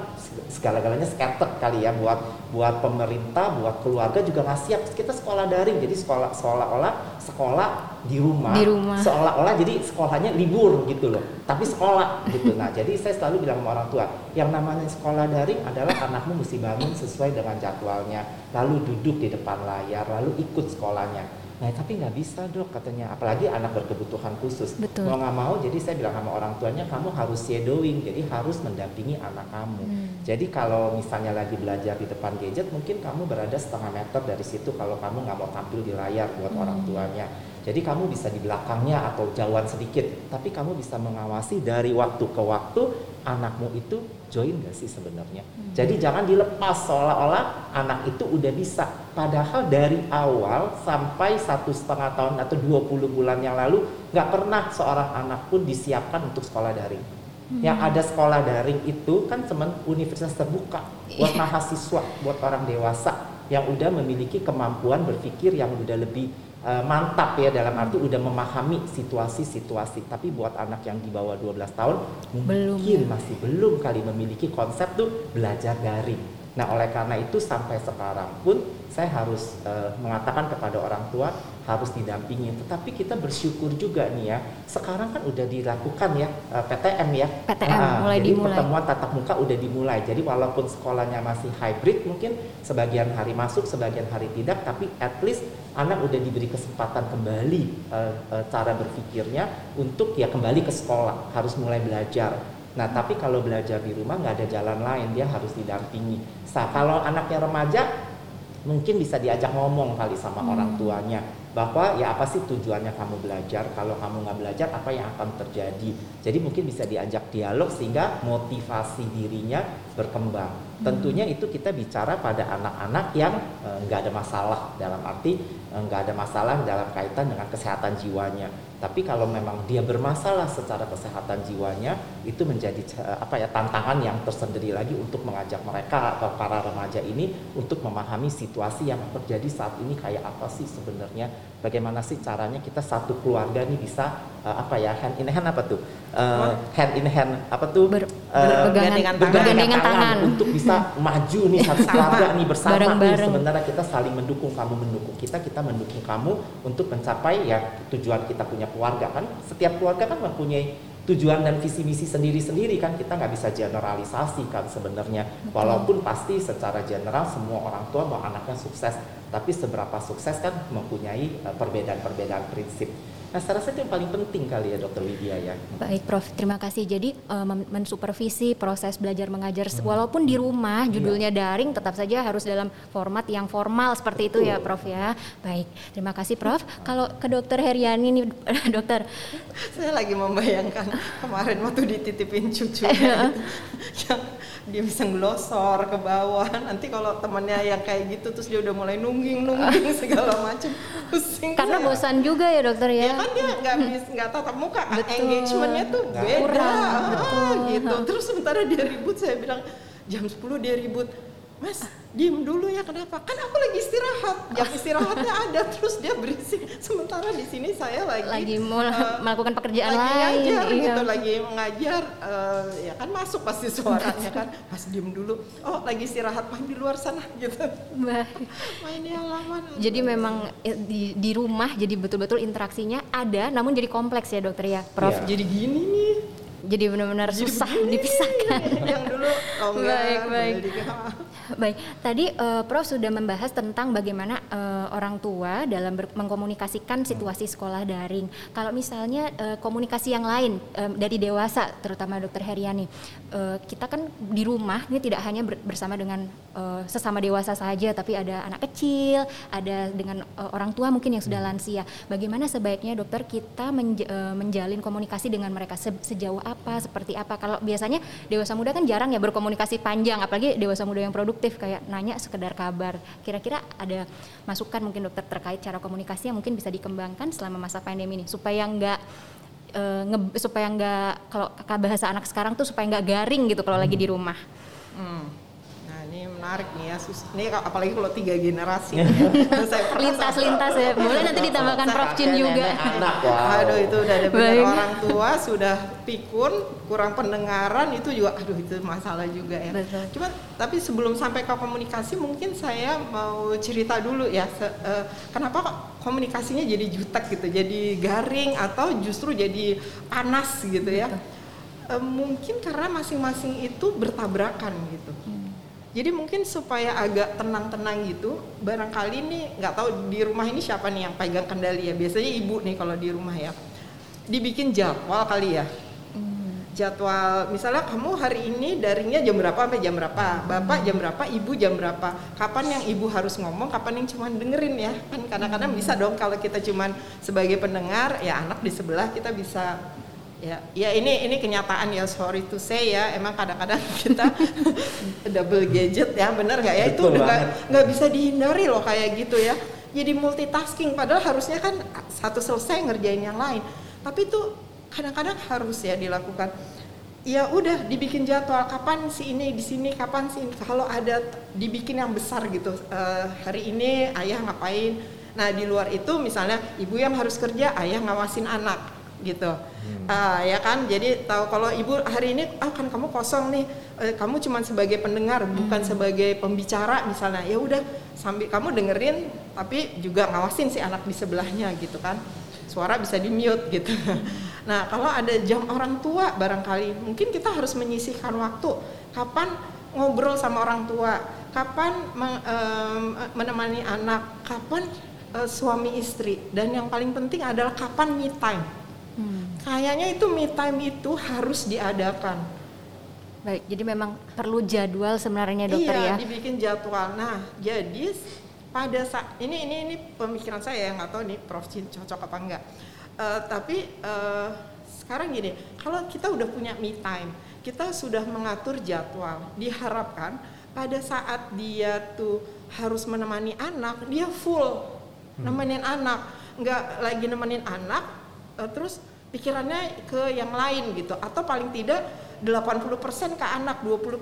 segala-galanya scattered kali ya buat buat pemerintah buat keluarga juga nggak siap. Kita sekolah daring jadi sekolah seolah-olah sekolah di rumah, di rumah. seolah-olah jadi sekolahnya libur gitu loh tapi sekolah gitu. Nah jadi saya selalu bilang sama orang tua yang namanya sekolah daring adalah anakmu mesti bangun sesuai dengan jadwalnya lalu duduk di depan layar lalu ikut sekolahnya Nah tapi nggak bisa dok katanya, apalagi anak berkebutuhan khusus. Betul. Mau nggak mau, jadi saya bilang sama orang tuanya kamu harus shadowing, jadi harus mendampingi anak kamu. Hmm. Jadi kalau misalnya lagi belajar di depan gadget, mungkin kamu berada setengah meter dari situ kalau kamu nggak mau tampil di layar buat hmm. orang tuanya. Jadi kamu bisa di belakangnya atau jauhan sedikit, tapi kamu bisa mengawasi dari waktu ke waktu anakmu itu join gak sih sebenarnya. Hmm. Jadi jangan dilepas seolah-olah anak itu udah bisa. Padahal dari awal sampai satu setengah tahun atau 20 bulan yang lalu nggak pernah seorang anak pun disiapkan untuk sekolah daring. Hmm. Yang ada sekolah daring itu kan teman universitas terbuka buat iya. mahasiswa, buat orang dewasa yang udah memiliki kemampuan berpikir yang udah lebih uh, mantap ya dalam arti udah memahami situasi-situasi. Tapi buat anak yang di bawah 12 tahun belum. mungkin masih belum kali memiliki konsep tuh belajar daring. Nah, oleh karena itu sampai sekarang pun saya harus uh, mengatakan kepada orang tua harus didampingi. Tetapi kita bersyukur juga nih ya. Sekarang kan udah dilakukan ya eh, PTM ya. PTM nah, mulai jadi dimulai. pertemuan tatap muka udah dimulai. Jadi walaupun sekolahnya masih hybrid mungkin sebagian hari masuk, sebagian hari tidak, tapi at least anak udah diberi kesempatan kembali uh, uh, cara berpikirnya untuk ya kembali ke sekolah, harus mulai belajar. Nah, tapi kalau belajar di rumah nggak ada jalan lain, dia harus didampingi. Nah, kalau anaknya remaja, mungkin bisa diajak ngomong kali sama hmm. orang tuanya. Bahwa ya apa sih tujuannya kamu belajar? Kalau kamu nggak belajar apa yang akan terjadi? Jadi mungkin bisa diajak dialog sehingga motivasi dirinya berkembang. Hmm. tentunya itu kita bicara pada anak-anak yang eh, nggak e, ada masalah. Dalam arti eh, nggak e, ada masalah dalam kaitan dengan kesehatan jiwanya tapi kalau memang dia bermasalah secara kesehatan jiwanya, itu menjadi eh, apa ya tantangan yang tersendiri lagi untuk mengajak mereka atau para remaja ini untuk memahami situasi yang terjadi saat ini kayak apa sih sebenarnya bagaimana sih caranya kita satu keluarga nih bisa uh, apa ya hand in hand apa tuh? Uh, hand in hand apa tuh? Ber, uh, bergandengan, tangan, tangan untuk bisa maju nih satu keluarga nih bersama bareng, nih sebenarnya kita saling mendukung kamu mendukung kita kita mendukung kamu untuk mencapai ya tujuan kita punya keluarga kan? Setiap keluarga kan mempunyai tujuan dan visi misi sendiri-sendiri kan? Kita nggak bisa generalisasi kan sebenarnya. Walaupun pasti secara general semua orang tua mau anaknya sukses tapi seberapa sukses kan mempunyai eh, perbedaan-perbedaan prinsip Nah, saya rasa itu yang paling penting kali ya Dokter Lydia ya. Baik, Prof. Terima kasih. Jadi uh, mensupervisi proses belajar mengajar hmm. walaupun di rumah iya. judulnya daring tetap saja harus dalam format yang formal seperti Betul. itu ya, Prof ya. Baik, terima kasih Prof. Kalau ke Dokter Heriani nih, Dokter. Saya lagi membayangkan kemarin waktu dititipin cucu yang dia bisa ngelosor ke bawah. Nanti kalau temannya yang kayak gitu terus dia udah mulai nungging nungging segala macam pusing karena saya. bosan juga ya dokter ya, ya kan dia nggak bisa nggak tatap muka. Betul. engagementnya tuh beda. Kurang, betul. gitu. Terus sementara dia ribut saya bilang jam 10 dia ribut mas diem dulu ya kenapa? Kan aku lagi istirahat. Jam istirahatnya ada terus dia berisik. Sementara di sini saya lagi lagi mau uh, melakukan pekerjaan lagi lain ngajar, iya. gitu lagi mengajar uh, ya kan masuk pasti suaranya kan. Mas diem dulu. Oh lagi istirahat main di luar sana gitu. Main di halaman jadi memang eh, di di rumah jadi betul-betul interaksinya ada namun jadi kompleks ya dokter ya prof. Ya. jadi gini nih jadi benar-benar susah begini. dipisahkan. Yang dulu oh baik baik. Baik, tadi uh, Prof sudah membahas tentang bagaimana uh, orang tua dalam mengkomunikasikan situasi sekolah daring. Kalau misalnya uh, komunikasi yang lain uh, dari dewasa, terutama Dokter Heriani, uh, kita kan di rumah ini tidak hanya bersama dengan uh, sesama dewasa saja, tapi ada anak kecil, ada dengan uh, orang tua mungkin yang sudah lansia. Bagaimana sebaiknya dokter kita menj uh, menjalin komunikasi dengan mereka Se sejauh apa, seperti apa? Kalau biasanya dewasa muda kan jarang ya berkomunikasi panjang, apalagi dewasa muda yang produk produktif kayak nanya sekedar kabar. Kira-kira ada masukan mungkin dokter terkait cara komunikasi yang mungkin bisa dikembangkan selama masa pandemi ini supaya nggak uh, supaya nggak kalau bahasa anak sekarang tuh supaya nggak garing gitu kalau hmm. lagi di rumah. Hmm menarik nih ya sus ini apalagi kalau tiga generasi. Ya. lintas-lintas ya. Boleh nanti ditambahkan Prof Chin juga. Anak. Wow. aduh itu udah ada benar orang tua sudah pikun kurang pendengaran itu juga aduh itu masalah juga ya. Betul. cuma tapi sebelum sampai ke komunikasi mungkin saya mau cerita dulu ya se, uh, kenapa kok komunikasinya jadi jutek gitu jadi garing atau justru jadi panas gitu ya? Uh, mungkin karena masing-masing itu bertabrakan gitu. Hmm jadi mungkin supaya agak tenang-tenang gitu, barangkali nih nggak tahu di rumah ini siapa nih yang pegang kendali ya. Biasanya ibu nih kalau di rumah ya. Dibikin jadwal kali ya. Hmm. Jadwal misalnya kamu hari ini daringnya jam berapa sampai jam berapa, bapak jam berapa, ibu jam berapa. Kapan yang ibu harus ngomong, kapan yang cuma dengerin ya. Kan kadang-kadang bisa dong kalau kita cuma sebagai pendengar, ya anak di sebelah kita bisa ya ya ini ini kenyataan ya sorry to say ya. Emang kadang-kadang kita double gadget ya bener nggak ya? Betul itu nggak nggak bisa dihindari loh kayak gitu ya. Jadi multitasking padahal harusnya kan satu selesai ngerjain yang lain. Tapi itu kadang-kadang harus ya dilakukan. Ya udah dibikin jadwal kapan si ini di sini kapan sih kalau ada dibikin yang besar gitu uh, hari ini ayah ngapain? Nah di luar itu misalnya ibu yang harus kerja ayah ngawasin anak gitu. Hmm. uh, ya kan? Jadi tahu kalau ibu hari ini ah kan kamu kosong nih. Eh, kamu cuma sebagai pendengar hmm. bukan sebagai pembicara misalnya. Ya udah sambil kamu dengerin tapi juga ngawasin si anak di sebelahnya gitu kan. Suara bisa di mute gitu. Nah kalau ada jam orang tua barangkali mungkin kita harus menyisihkan waktu. Kapan ngobrol sama orang tua? Kapan menemani anak? Kapan uh, suami istri? Dan yang paling penting adalah kapan me time hmm. kayaknya itu me time itu harus diadakan. Baik jadi memang perlu jadwal sebenarnya dokter iya, ya? dibikin jadwal. Nah jadi pada saat ini ini ini pemikiran saya yang nggak tahu nih Prof Chin cocok apa enggak uh, tapi uh, sekarang gini kalau kita udah punya me time kita sudah mengatur jadwal diharapkan pada saat dia tuh harus menemani anak dia full hmm. nemenin anak. Nggak lagi nemenin anak uh, terus pikirannya ke yang lain gitu atau paling tidak 80% ke anak, 20%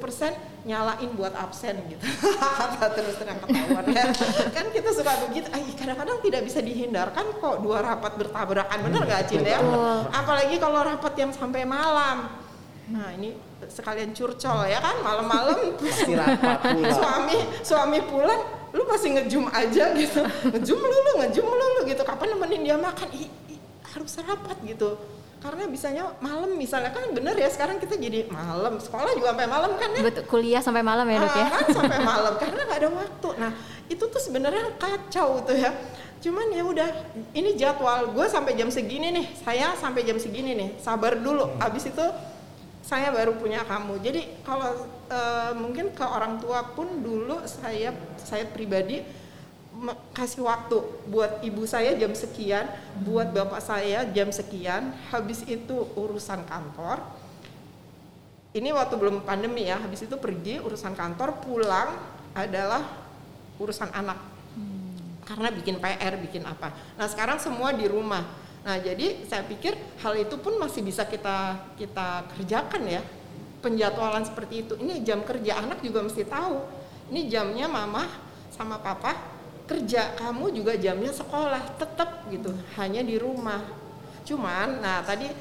nyalain buat absen gitu. terus terang ketahuan ya. kan kita suka begitu. kadang-kadang tidak bisa dihindarkan kok dua rapat bertabrakan. Benar gak Cin ya? Apalagi kalau rapat yang sampai malam. Nah, ini sekalian curcol ya kan malam-malam suami suami pulang lu masih ngejum aja gitu ngejum lu lu ngejum lu lu gitu kapan nemenin dia makan I, harus rapat gitu. Karena bisanya malam misalnya. Kan bener ya sekarang kita jadi malam. Sekolah juga sampai malam kan ya? Betul kuliah sampai malam ya dok ya? Ah, kan sampai malam karena nggak ada waktu. Nah itu tuh sebenarnya kacau tuh ya. Cuman ya udah ini jadwal. Gue sampai jam segini nih. Saya sampai jam segini nih. Sabar dulu. Hmm. abis itu saya baru punya kamu. Jadi kalau e, mungkin ke orang tua pun dulu saya saya pribadi kasih waktu buat ibu saya jam sekian, buat bapak saya jam sekian, habis itu urusan kantor. Ini waktu belum pandemi ya, habis itu pergi urusan kantor, pulang adalah urusan anak. Hmm. Karena bikin PR, bikin apa. Nah, sekarang semua di rumah. Nah, jadi saya pikir hal itu pun masih bisa kita kita kerjakan ya. Penjadwalan seperti itu. Ini jam kerja anak juga mesti tahu. Ini jamnya mama sama papa kerja kamu juga jamnya sekolah tetap gitu hanya di rumah. Cuman nah tadi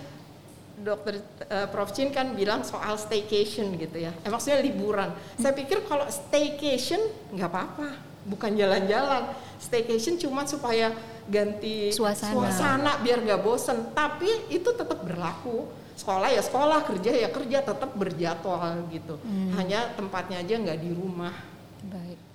dokter uh, Prof. Chin kan bilang soal staycation gitu ya. Eh, maksudnya liburan. Saya pikir kalau staycation nggak apa-apa. Bukan jalan-jalan. Staycation cuma supaya ganti suasana, suasana biar nggak bosen. Tapi itu tetap berlaku. Sekolah ya sekolah kerja ya kerja tetap berjadwal gitu. Hmm. hanya tempatnya aja nggak di rumah. Baik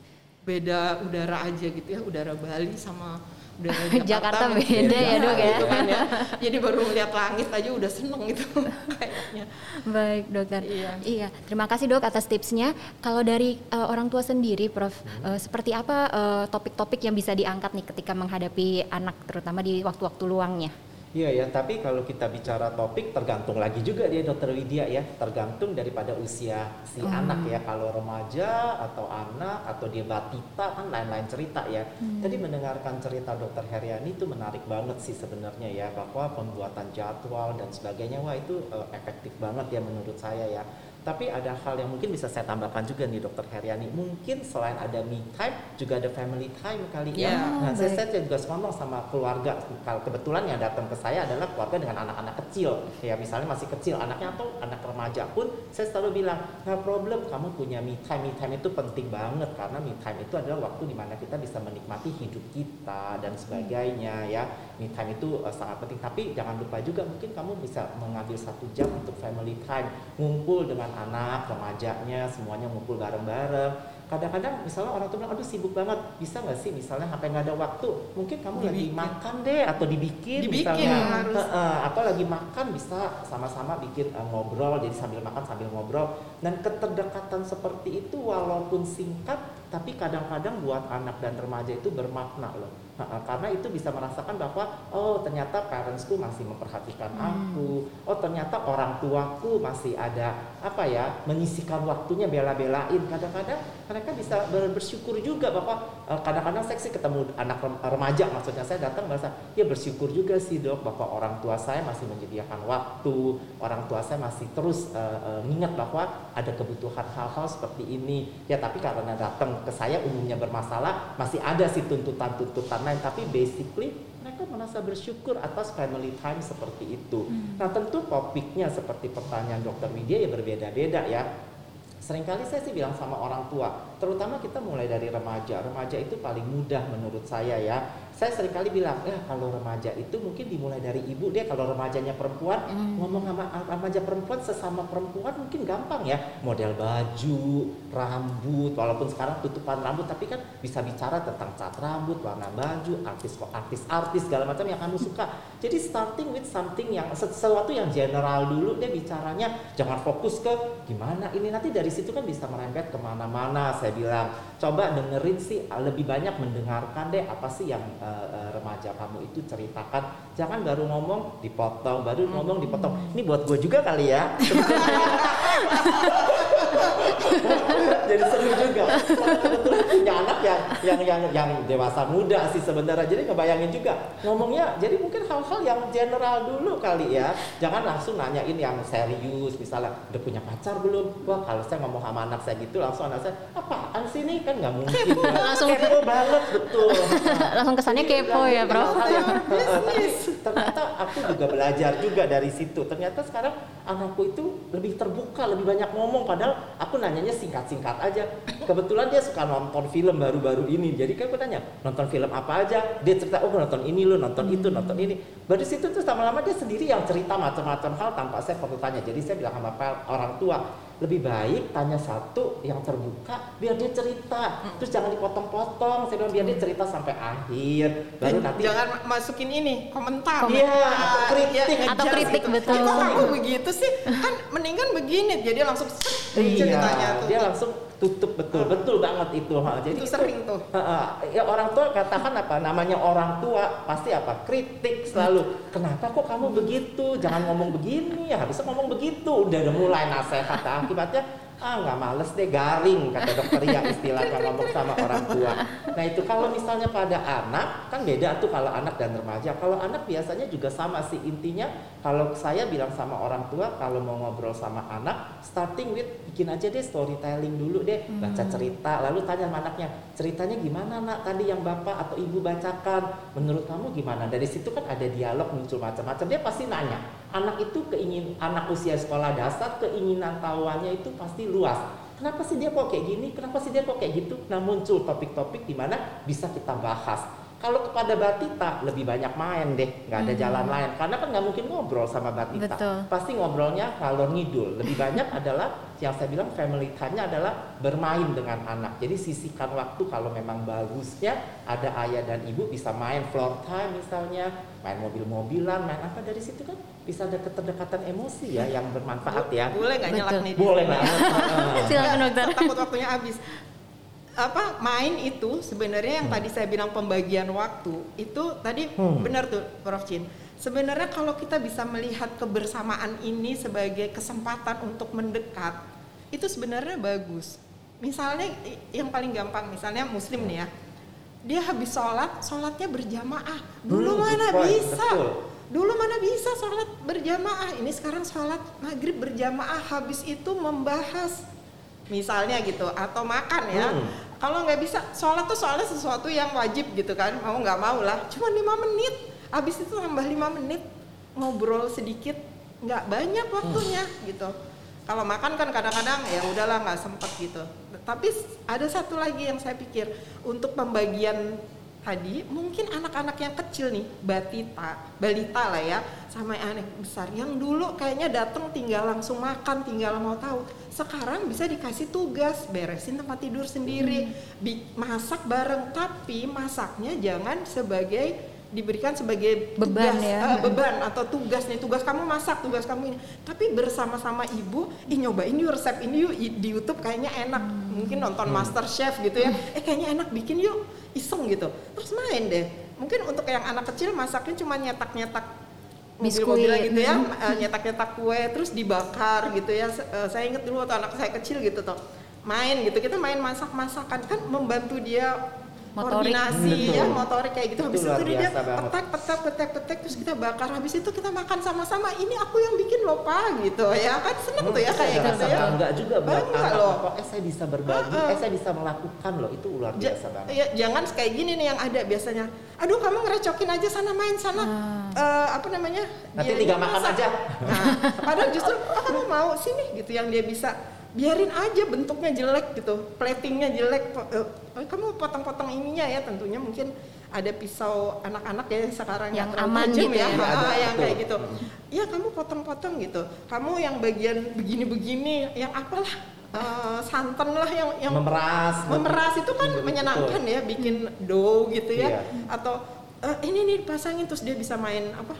beda udara aja gitu ya udara Bali sama udara Jakarta, Jakarta beda ya dok ya. Gitu kan ya jadi baru melihat langit aja udah seneng gitu kayaknya baik dokter iya. iya terima kasih dok atas tipsnya kalau dari uh, orang tua sendiri prof hmm. uh, seperti apa eh, topik-topik uh, yang bisa diangkat nih ketika menghadapi anak terutama di waktu-waktu luangnya Iya ya, tapi kalau kita bicara topik tergantung lagi juga dia dokter Widya ya, tergantung daripada usia si hmm. anak ya. Kalau remaja atau anak atau dia batita kan lain-lain cerita ya. Hmm. Jadi mendengarkan cerita dokter Heriani itu menarik banget sih sebenarnya ya bahwa pembuatan jadwal dan sebagainya wah itu uh, efektif banget ya menurut saya ya. Tapi ada hal yang mungkin bisa saya tambahkan juga nih Dokter Heriani. Mungkin selain ada me time, juga ada family time kali yeah. ya. Nah, saya, saya juga ngomong sama keluarga. Kalau kebetulan yang datang ke saya adalah keluarga dengan anak-anak kecil. Ya misalnya masih kecil anaknya atau anak remaja pun, saya selalu bilang, nggak problem, kamu punya me time. Me time itu penting banget karena me time itu adalah waktu di mana kita bisa menikmati hidup kita dan sebagainya ya. Me time itu uh, sangat penting. Tapi jangan lupa juga mungkin kamu bisa mengambil satu jam untuk family time, ngumpul dengan anak remajanya semuanya ngumpul bareng-bareng. Kadang-kadang misalnya orang tua bilang aduh sibuk banget. Bisa nggak sih misalnya sampai nggak ada waktu? Mungkin kamu dibikin. lagi makan deh atau dibikin, dibikin misalnya. harus. Uh, atau lagi makan bisa sama-sama bikin uh, ngobrol. Jadi sambil makan sambil ngobrol. Dan keterdekatan seperti itu walaupun singkat tapi kadang-kadang buat anak dan remaja itu bermakna loh. Karena itu bisa merasakan bahwa oh ternyata parentsku masih memperhatikan hmm. aku. Oh ternyata orang tuaku masih ada apa ya menyisikan waktunya bela-belain. Kadang-kadang mereka bisa bersyukur juga bahwa eh, kadang-kadang seksi ketemu anak remaja maksudnya saya datang merasa ya bersyukur juga sih dok bahwa orang tua saya masih menyediakan waktu. Orang tua saya masih terus uh, uh, mengingat bahwa ada kebutuhan hal-hal seperti ini. Ya tapi karena datang ke saya umumnya bermasalah masih ada sih tuntutan-tuntutan lain tapi basically mereka merasa bersyukur atas family time seperti itu. Hmm. Nah tentu topiknya seperti pertanyaan dokter Widya ya berbeda-beda ya. Seringkali saya sih bilang sama orang tua, terutama kita mulai dari remaja. Remaja itu paling mudah menurut saya ya saya sering kali bilang, ya kalau remaja itu mungkin dimulai dari ibu dia kalau remajanya perempuan mm. ngomong sama remaja perempuan sesama perempuan mungkin gampang ya model baju, rambut, walaupun sekarang tutupan rambut tapi kan bisa bicara tentang cat rambut, warna baju, artis artis artis segala macam yang kamu suka. Jadi starting with something yang sesuatu yang general dulu dia bicaranya jangan fokus ke gimana ini nanti dari situ kan bisa merembet ke mana-mana. Saya bilang coba dengerin sih lebih banyak mendengarkan deh apa sih yang uh, remaja kamu itu ceritakan jangan baru ngomong dipotong baru ngomong dipotong. Ini buat gue juga kali ya. Jadi seru juga. Kebetulan punya anak yang yang yang yang dewasa muda sih sebenarnya. Jadi ngebayangin juga ngomongnya jadi mungkin hal-hal yang general dulu kali ya. Jangan langsung nanyain yang serius misalnya udah punya pacar belum? Wah kalau saya ngomong sama anak saya gitu langsung anak saya apaan sih ini? Kan nggak mungkin. Langsung kepo banget betul. Langsung kesannya kepo ya bro ternyata aku juga belajar juga dari situ. Ternyata sekarang anakku itu lebih terbuka lebih banyak ngomong. Padahal aku nanyanya singkat-singkat aja. Kebetulan dia suka nonton film baru-baru ini. Jadi kan aku tanya nonton film apa aja? Dia cerita oh nonton ini lo nonton itu nonton ini. Baru situ tuh lama-lama dia sendiri yang cerita macam-macam hal tanpa saya perlu tanya. Jadi saya bilang sama orang tua lebih baik tanya satu yang terbuka biar dia cerita. Terus jangan dipotong-potong saya bilang biar dia cerita sampai akhir. Baru nanti jangan masukin ini komentar. Iya atau kritik ya, atau kritik gitu. betul. Kok kamu begitu sih? Kan mendingan begini jadi langsung iya, ceritanya tuh. dia langsung tutup betul hmm. betul banget itu ha. jadi itu sering tuh. Ha, ha. ya orang tua katakan apa? Namanya orang tua pasti apa? Kritik selalu. Kenapa kok kamu begitu? Jangan ngomong begini ya harusnya ngomong begitu. Udah udah mulai nasihat akibatnya ah nggak males deh garing kata dokter yang istilahnya ngomong sama orang tua. Nah itu kalau misalnya pada anak kan beda tuh kalau anak dan remaja. Kalau anak biasanya juga sama sih intinya. Kalau saya bilang sama orang tua kalau mau ngobrol sama anak starting with bikin aja deh storytelling dulu deh. Baca hmm. cerita lalu tanya sama anaknya ceritanya gimana nak? Tadi yang bapak atau ibu bacakan? Menurut kamu gimana? Dari situ kan ada dialog muncul macam-macam. Dia pasti nanya anak itu keingin anak usia sekolah dasar keinginan tahuannya itu pasti luas. Kenapa sih dia kok kayak gini? Kenapa sih dia kok kayak gitu? Nah muncul topik-topik di mana bisa kita bahas kalau kepada Batita lebih banyak main deh, nggak ada hmm. jalan lain. Karena kan nggak mungkin ngobrol sama Batita. Betul. Pasti ngobrolnya kalau ngidul. Lebih banyak adalah yang saya bilang family time-nya adalah bermain dengan anak. Jadi sisihkan waktu kalau memang bagusnya ada ayah dan ibu bisa main floor time misalnya, main mobil-mobilan, main apa dari situ kan bisa ada keterdekatan emosi ya yang bermanfaat ya. Boleh nggak nyelak nih? Boleh nggak? Silakan dokter. Takut waktunya habis apa main itu sebenarnya yang hmm. tadi saya bilang pembagian waktu itu tadi hmm. benar tuh Prof Chin. Sebenarnya kalau kita bisa melihat kebersamaan ini sebagai kesempatan untuk mendekat, itu sebenarnya bagus. Misalnya yang paling gampang, misalnya Muslim nih ya, dia habis sholat, sholatnya berjamaah. Dulu hmm, mana bisa? Betul. Dulu mana bisa sholat berjamaah? Ini sekarang sholat maghrib berjamaah. Habis itu membahas misalnya gitu atau makan ya hmm kalau nggak bisa sholat tuh soalnya sesuatu yang wajib gitu kan mau nggak mau lah cuma lima menit habis itu tambah lima menit ngobrol sedikit nggak banyak waktunya hmm. gitu kalau makan kan kadang-kadang ya udahlah nggak sempet gitu tapi ada satu lagi yang saya pikir untuk pembagian tadi mungkin anak-anak yang kecil nih batita balita lah ya sama anak besar yang dulu kayaknya datang tinggal langsung makan tinggal mau tahu sekarang bisa dikasih tugas beresin tempat tidur sendiri hmm. masak bareng tapi masaknya jangan sebagai diberikan sebagai beban tugas, ya. uh, beban atau tugas nih tugas kamu masak tugas kamu ini. Tapi bersama-sama ibu ih nyobain yuk resep ini yuk di YouTube kayaknya enak. Hmm. mungkin nonton hmm. Master Chef gitu ya. Hmm. eh kayaknya enak bikin yuk iseng gitu. Terus main deh. Mungkin untuk yang anak kecil masaknya cuma nyetak-nyetak mobil-mobil gitu ya hmm. nyetak-nyetak kue terus dibakar gitu ya. Eh, saya inget dulu waktu anak saya kecil gitu tuh main gitu kita main masak-masakan. Kan membantu dia Motorik. koordinasi Betul. ya motorik kayak gitu. Itu habis luar itu dia petek petek petek petek terus kita bakar. Habis itu kita makan sama-sama. Ini aku yang bikin loh pak gitu ya kan? Seneng tuh ya Hmm, kayak gitu ya. bangga juga buat Bangga anak loh. kok eh saya bisa berbagi Heeh. eh saya bisa melakukan loh. Itu luar Ja- biasa banget. ya, jangan kayak gini nih yang ada biasanya. Aduh kamu ngerecokin aja sana main sana. Eh, apa namanya? Nanti Dia- tinggal dia makan masak. aja. nah, padahal justru oh kamu mau sini gitu yang dia bisa biarin aja bentuknya jelek gitu platingnya jelek eh, oh, kamu potong-potong ininya ya tentunya mungkin ada pisau anak-anak ya sekarang Yang terlalu aman tajam gitu ya, ya. Ah, Ada, yang betul. kayak gitu ya kamu potong-potong gitu kamu yang bagian begini-begini yang apalah eh, santan lah yang yang memeras memeras itu kan Betul. menyenangkan ya bikin dough gitu ya Iya. atau eh, ini nih pasangin terus dia bisa main apa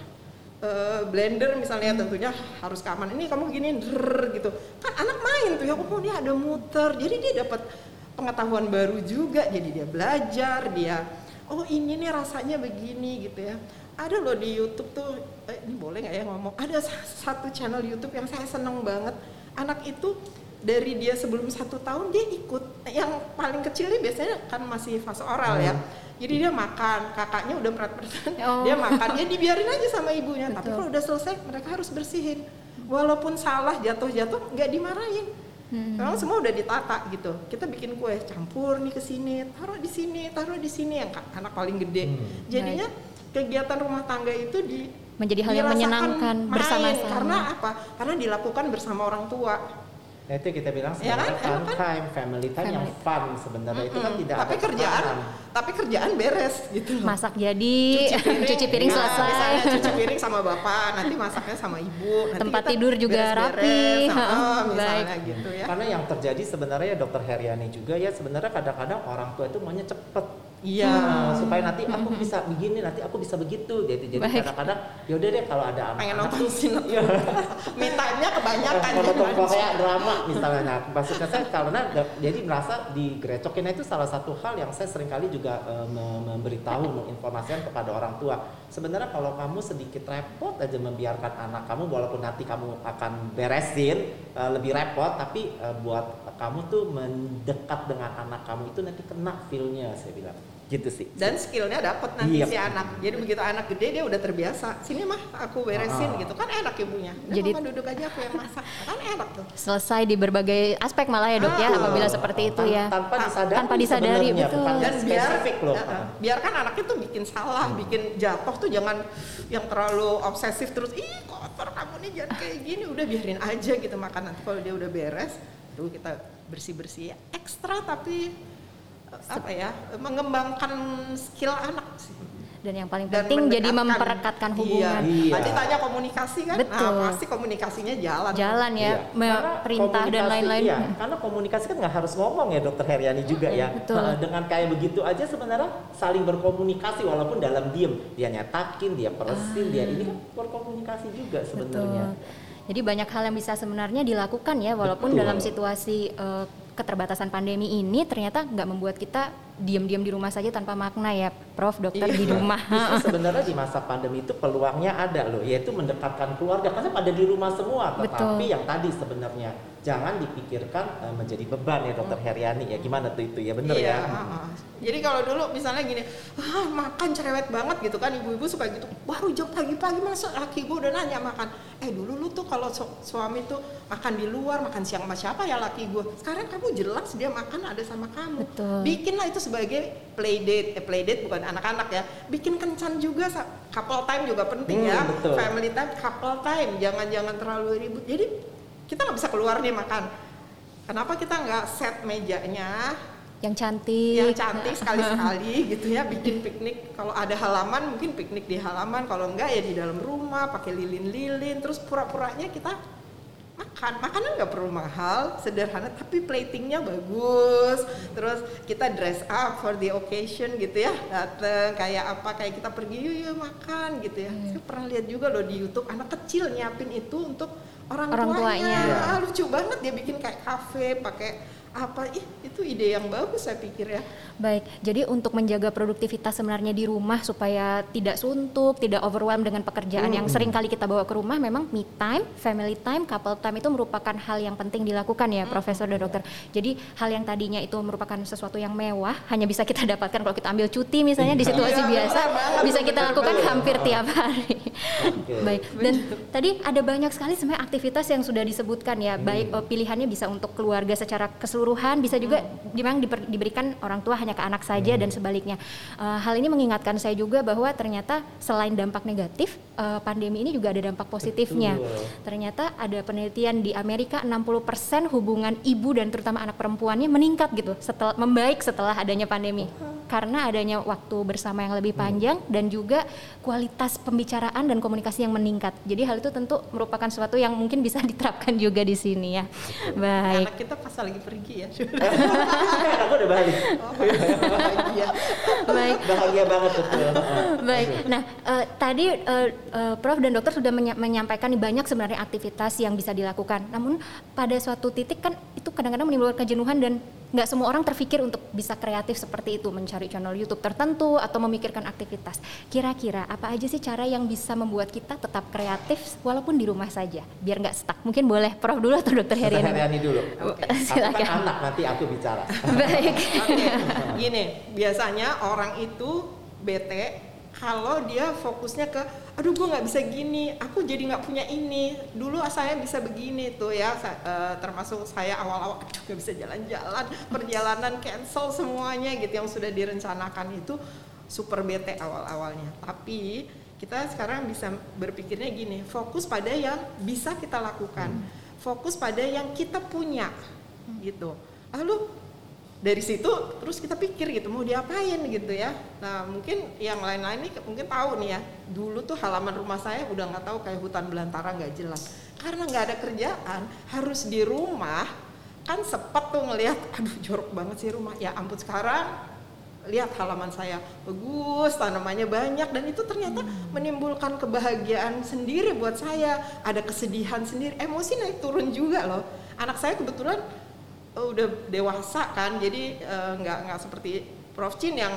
eh, blender misalnya tentunya harus keaman. Ini kamu gini gitu. Kan anak main tuh ya oh ini ada muter. Jadi dia dapat pengetahuan baru juga. Jadi dia belajar dia oh ini nih rasanya begini gitu ya. Ada loh di YouTube tuh eh, ini boleh nggak ya ngomong? Ada sa- satu channel YouTube yang saya seneng banget. Anak itu dari dia sebelum satu tahun dia ikut yang paling kecil nih biasanya kan masih fase oral ya jadi dia makan kakaknya udah berat Oh. dia makan dia dibiarin aja sama ibunya tapi Betul. kalau udah selesai mereka harus bersihin walaupun salah jatuh-jatuh nggak dimarahin Hmm. Memang semua udah ditata gitu. Kita bikin kue campur nih ke sini, taruh di sini, taruh di sini yang anak paling gede. Hmm. Jadinya kegiatan rumah tangga itu di Menjadi hal yang menyenangkan main. bersama-sama. Karena apa? Karena dilakukan bersama orang tua. Nah, itu kita bilang Ya sebenarnya kan? fun kan? time, family time yang Family. fun sebenarnya itu kan tidak tapi ada kerjaan, tapi kerjaan beres gitu. loh. Masak jadi, cuci piring, Nah, selesai. misalnya cuci piring sama bapak, nanti masaknya sama ibu. Nanti Tempat kita tidur juga beres-beres, rapi. ah, misalnya Baik. gitu ya. Karena yang terjadi sebenarnya dokter Heriani juga ya sebenarnya kadang-kadang orang tua itu maunya cepet. Iya. Nah, supaya nanti aku bisa begini, nanti aku bisa begitu. Jadi jadi Baik. kadang-kadang yaudah deh kalau ada anak pengen nonton sinetron. Me time-nya kebanyakan kalau ya. nonton kayak drama misalnya nah, maksudnya saya karena jadi merasa digrecokin itu salah satu hal yang saya sering kali juga eh, me- memberitahu menginformasikan kepada orang tua sebenarnya kalau kamu sedikit repot aja membiarkan anak kamu walaupun nanti kamu akan beresin eh, lebih repot tapi eh, buat kamu tuh mendekat dengan anak kamu itu nanti kena feelnya saya bilang gitu sih. Dan skillnya dapat nanti Iya. si anak. Jadi begitu anak gede dia udah terbiasa. Sini mah aku beresin Ah. gitu. Kan enak ibunya. Udah, Jadi- mama duduk aja aku yang masak. Kan enak tuh. Selesai di berbagai aspek malah ya dok ya, Ah. apabila seperti itu Tan- ya. tanpa disadari Tanpa disadari, betul. bukan dan biar spesifik loh Ya, biarkan anaknya tuh bikin salah bikin jatuh tuh jangan yang terlalu obsesif terus ih kotor kamu nih jangan kayak gini. Udah biarin aja gitu makan nanti kalau dia udah beres tuh kita bersih bersih ekstra tapi apa ya mengembangkan skill anak sih Dan yang paling dan penting jadi memperekatkan hubungan. Iya. Iya. Tadi tanya komunikasi kan, Betul. nah pasti komunikasinya jalan. Jalan ya, Iya. me- perintah dan lain-lain. Iya, karena komunikasi kan nggak harus ngomong ya dokter Heriani juga ya. betul. Nah, dengan kayak begitu aja sebenarnya saling berkomunikasi walaupun dalam diem. Dia nyatakin, dia peresin, dia ini kan berkomunikasi juga sebenarnya. Betul. Jadi banyak hal yang bisa sebenarnya dilakukan ya, walaupun Betul. dalam situasi eh, keterbatasan pandemi ini ternyata nggak membuat kita diam-diam di rumah saja tanpa makna ya, Prof. Dokter di Iya. rumah. Justru sebenarnya di masa pandemi itu peluangnya ada loh, yaitu mendekatkan keluarga karena pada di rumah semua. Tetapi Betul. yang tadi sebenarnya jangan dipikirkan eh, menjadi beban ya dokter Heriani ya. Gimana tuh itu ya bener iya, ya? heeh. Jadi kalau dulu misalnya gini, ah makan cerewet banget gitu kan, ibu-ibu suka gitu. Baru jam pagi-pagi masa laki gue udah nanya makan. Eh dulu lu tuh kalau su- suami tuh makan di luar, makan siang sama siapa ya laki gue. Sekarang kamu jelas dia makan ada sama kamu. Betul. Bikinlah itu sebagai play date, eh, play date bukan anak-anak ya. Bikin kencan juga, couple time juga penting Hmm, ya. betul. Family time, couple time, jangan-jangan terlalu ribut. Jadi kita nggak bisa keluar nih makan. Kenapa kita nggak set mejanya yang cantik. yang cantik sekali-sekali gitu ya bikin piknik kalau ada halaman mungkin piknik di halaman kalau enggak ya di dalam rumah pakai lilin-lilin terus pura-puranya kita makan. Makanan nggak perlu mahal sederhana tapi platingnya bagus. Terus kita dress up for the occasion gitu ya dateng kayak apa kayak kita pergi yuk yuk makan gitu ya. Saya pernah lihat juga loh di YouTube anak kecil nyiapin itu untuk orang, Orang tuanya. tuanya. Ah, lucu banget dia bikin kayak kafe pakai apa? Ih itu ide yang bagus saya pikir ya. Baik, jadi untuk menjaga produktivitas sebenarnya di rumah supaya tidak suntuk, tidak overwhelm dengan pekerjaan yang sering kali kita bawa ke rumah, memang me time, family time, couple time itu merupakan hal yang penting dilakukan ya, Profesor dan Dokter. Jadi hal yang tadinya itu merupakan sesuatu yang mewah, hanya bisa kita dapatkan kalau kita ambil cuti misalnya di situasi Iya, biasa, benar banget, bisa kita benar lakukan hampir tiap hari. Oke. Baik, dan tadi ada banyak sekali sebenarnya aktivitas yang sudah disebutkan ya, baik eh, pilihannya bisa untuk keluarga secara keseluruhan, bisa juga memang diper- diberikan orang tua hanya ke anak saja dan sebaliknya. Eh, hal ini mengingatkan saya juga bahwa ternyata selain dampak negatif, eh, pandemi ini juga ada dampak positifnya. Betul. Ternyata ada penelitian di Amerika 60% hubungan ibu dan terutama anak perempuannya meningkat gitu setelah membaik setelah adanya pandemi. Karena adanya waktu bersama yang lebih panjang dan juga kualitas pembicaraan dan komunikasi yang meningkat. Jadi hal itu tentu merupakan sesuatu yang mungkin bisa diterapkan juga di sini ya. Baik. anak kita pas lagi pergi ya Aku udah balik. oh, bahagia Baik. Bahagia banget betul. Baik. Nah, eh, tadi eh, eh, Prof dan Dokter sudah menya- menyampaikan banyak sebenarnya aktivitas yang bisa dilakukan. Namun pada suatu titik kan itu kadang-kadang menimbulkan kejenuhan dan nggak semua orang terpikir untuk bisa kreatif seperti itu, mencari channel YouTube tertentu atau memikirkan aktivitas. Kira-kira apa aja sih cara yang bisa membuat kita tetap kreatif walaupun di rumah saja, biar nggak stuck? Mungkin boleh Prof dulu atau Dokter Dokter Heriani? Heriani dulu. Aku kan anak nanti aku bicara. Baik. Oke, gini, biasanya orang itu bete kalau dia fokusnya ke, aduh gue nggak bisa gini, aku jadi nggak punya ini. Dulu saya bisa begini tuh ya, sa- eh, termasuk saya awal-awal, aduh nggak bisa jalan-jalan, perjalanan cancel semuanya gitu yang sudah direncanakan itu super bete awal-awalnya. Tapi kita sekarang bisa berpikirnya gini, fokus pada yang bisa kita lakukan, fokus pada yang kita punya, gitu. Lalu dari situ terus kita pikir gitu mau diapain gitu ya. Nah mungkin yang lain-lain nih mungkin tahu nih ya. Dulu tuh halaman rumah saya udah nggak tahu kayak hutan belantara nggak jelas. Karena nggak ada kerjaan harus di rumah kan sepet tuh ngelihat aduh jorok banget sih rumah. Ya ampun sekarang lihat halaman saya bagus tanamannya banyak dan itu ternyata menimbulkan kebahagiaan sendiri buat saya. Ada kesedihan sendiri emosi naik turun juga loh. Anak saya kebetulan oh, udah dewasa kan jadi eh, nggak nggak seperti Prof. Chin yang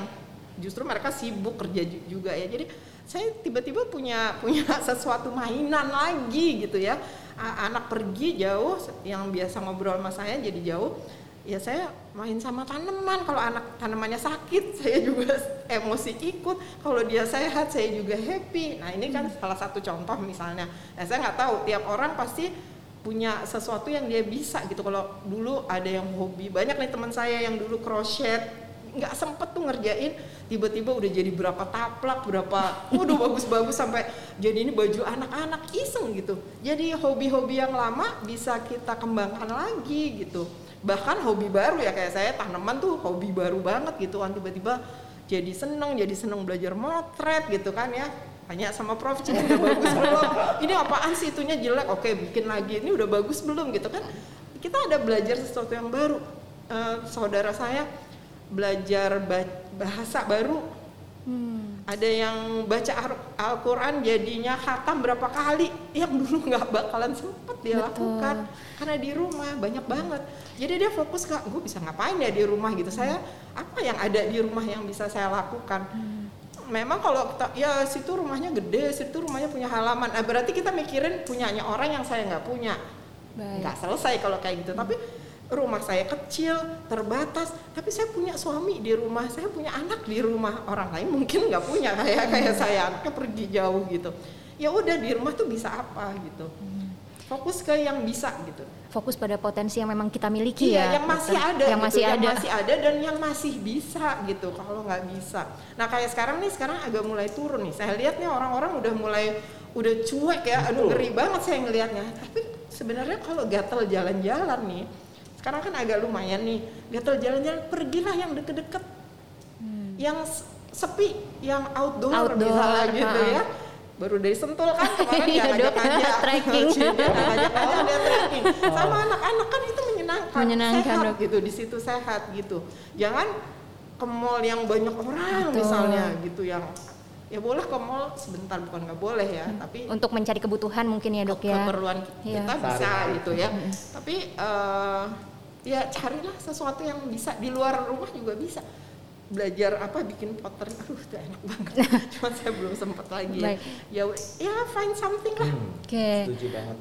justru mereka sibuk kerja ju- juga ya. Jadi saya tiba-tiba punya punya sesuatu mainan lagi gitu ya. Anak pergi jauh yang biasa ngobrol sama saya jadi jauh. Ya saya main sama tanaman. Kalau anak tanamannya sakit saya juga emosi ikut. Kalau dia sehat saya juga happy. Nah ini kan salah satu contoh misalnya. Nah, saya nggak tahu tiap orang pasti punya sesuatu yang dia bisa gitu. Kalau dulu ada yang hobi banyak nih teman saya yang dulu crochet nggak sempet tuh ngerjain tiba-tiba udah jadi berapa taplak berapa waduh bagus-bagus sampai jadi ini baju anak-anak iseng gitu. Jadi hobi-hobi yang lama bisa kita kembangkan lagi gitu. Bahkan hobi baru ya kayak saya tanaman tuh hobi baru banget gitu kan. Tiba-tiba jadi seneng jadi seneng belajar motret gitu kan ya tanya sama Prof Cik udah bagus belum? Ini apaan sih? Itunya jelek. Oke bikin lagi. Ini udah bagus belum? Gitu kan. Kita ada belajar sesuatu yang baru. Eh, saudara saya belajar ba- bahasa baru. Hmm. ada yang baca Al-Quran jadinya khatam berapa kali. Yang dulu nggak bakalan sempet dia Betul. lakukan. Karena di rumah banyak banget. Jadi dia fokus kak gue bisa ngapain ya di rumah? Gitu. Saya apa yang ada di rumah yang bisa saya lakukan memang kalau kita ya situ rumahnya gede situ rumahnya punya halaman. Nah, berarti kita mikirin punyanya orang yang saya nggak punya. Baik. nggak selesai kalau kayak gitu. Tapi rumah saya kecil terbatas. Tapi saya punya suami di rumah saya punya anak di rumah. Orang lain mungkin nggak punya kayak kayak saya. Anaknya pergi jauh gitu. Ya udah di rumah tuh bisa apa gitu. Fokus ke yang bisa gitu Fokus pada potensi yang memang kita miliki iya ya. yang masih Dokter. ada Yang gitu, masih yang ada. masih ada dan yang masih bisa gitu kalau nggak bisa nah kayak sekarang nih sekarang agak mulai turun nih saya lihat nih orang-orang udah mulai udah cuek ya aduh ngeri banget saya ngelihatnya tapi sebenarnya kalau gatel jalan-jalan nih sekarang kan agak lumayan nih gatel jalan-jalan pergilah yang deket-deket yang s- sepi yang outdoor, Hmm. Outdoor, misalnya gitu ya baru dari Sentul kan kemarin Iya, dia Dok. ngajak-ngajak Trekking. Dia sama anak-anak kan itu menyenangkan, Menyenangkan, sehat Dok. gitu di situ sehat gitu jangan ke mall yang banyak orang Betul. misalnya gitu yang ya boleh ke mall sebentar bukan nggak boleh ya tapi Untuk mencari kebutuhan mungkin ya dok ya. keperluan Iya. kita bisa Sehari-hari. gitu ya tapi eh, ya carilah sesuatu yang bisa di luar rumah juga bisa belajar apa bikin pottery aduh itu enak banget cuma saya belum sempat lagi ya Baik. ya ya find something lah Hmm, Oke. Setuju banget.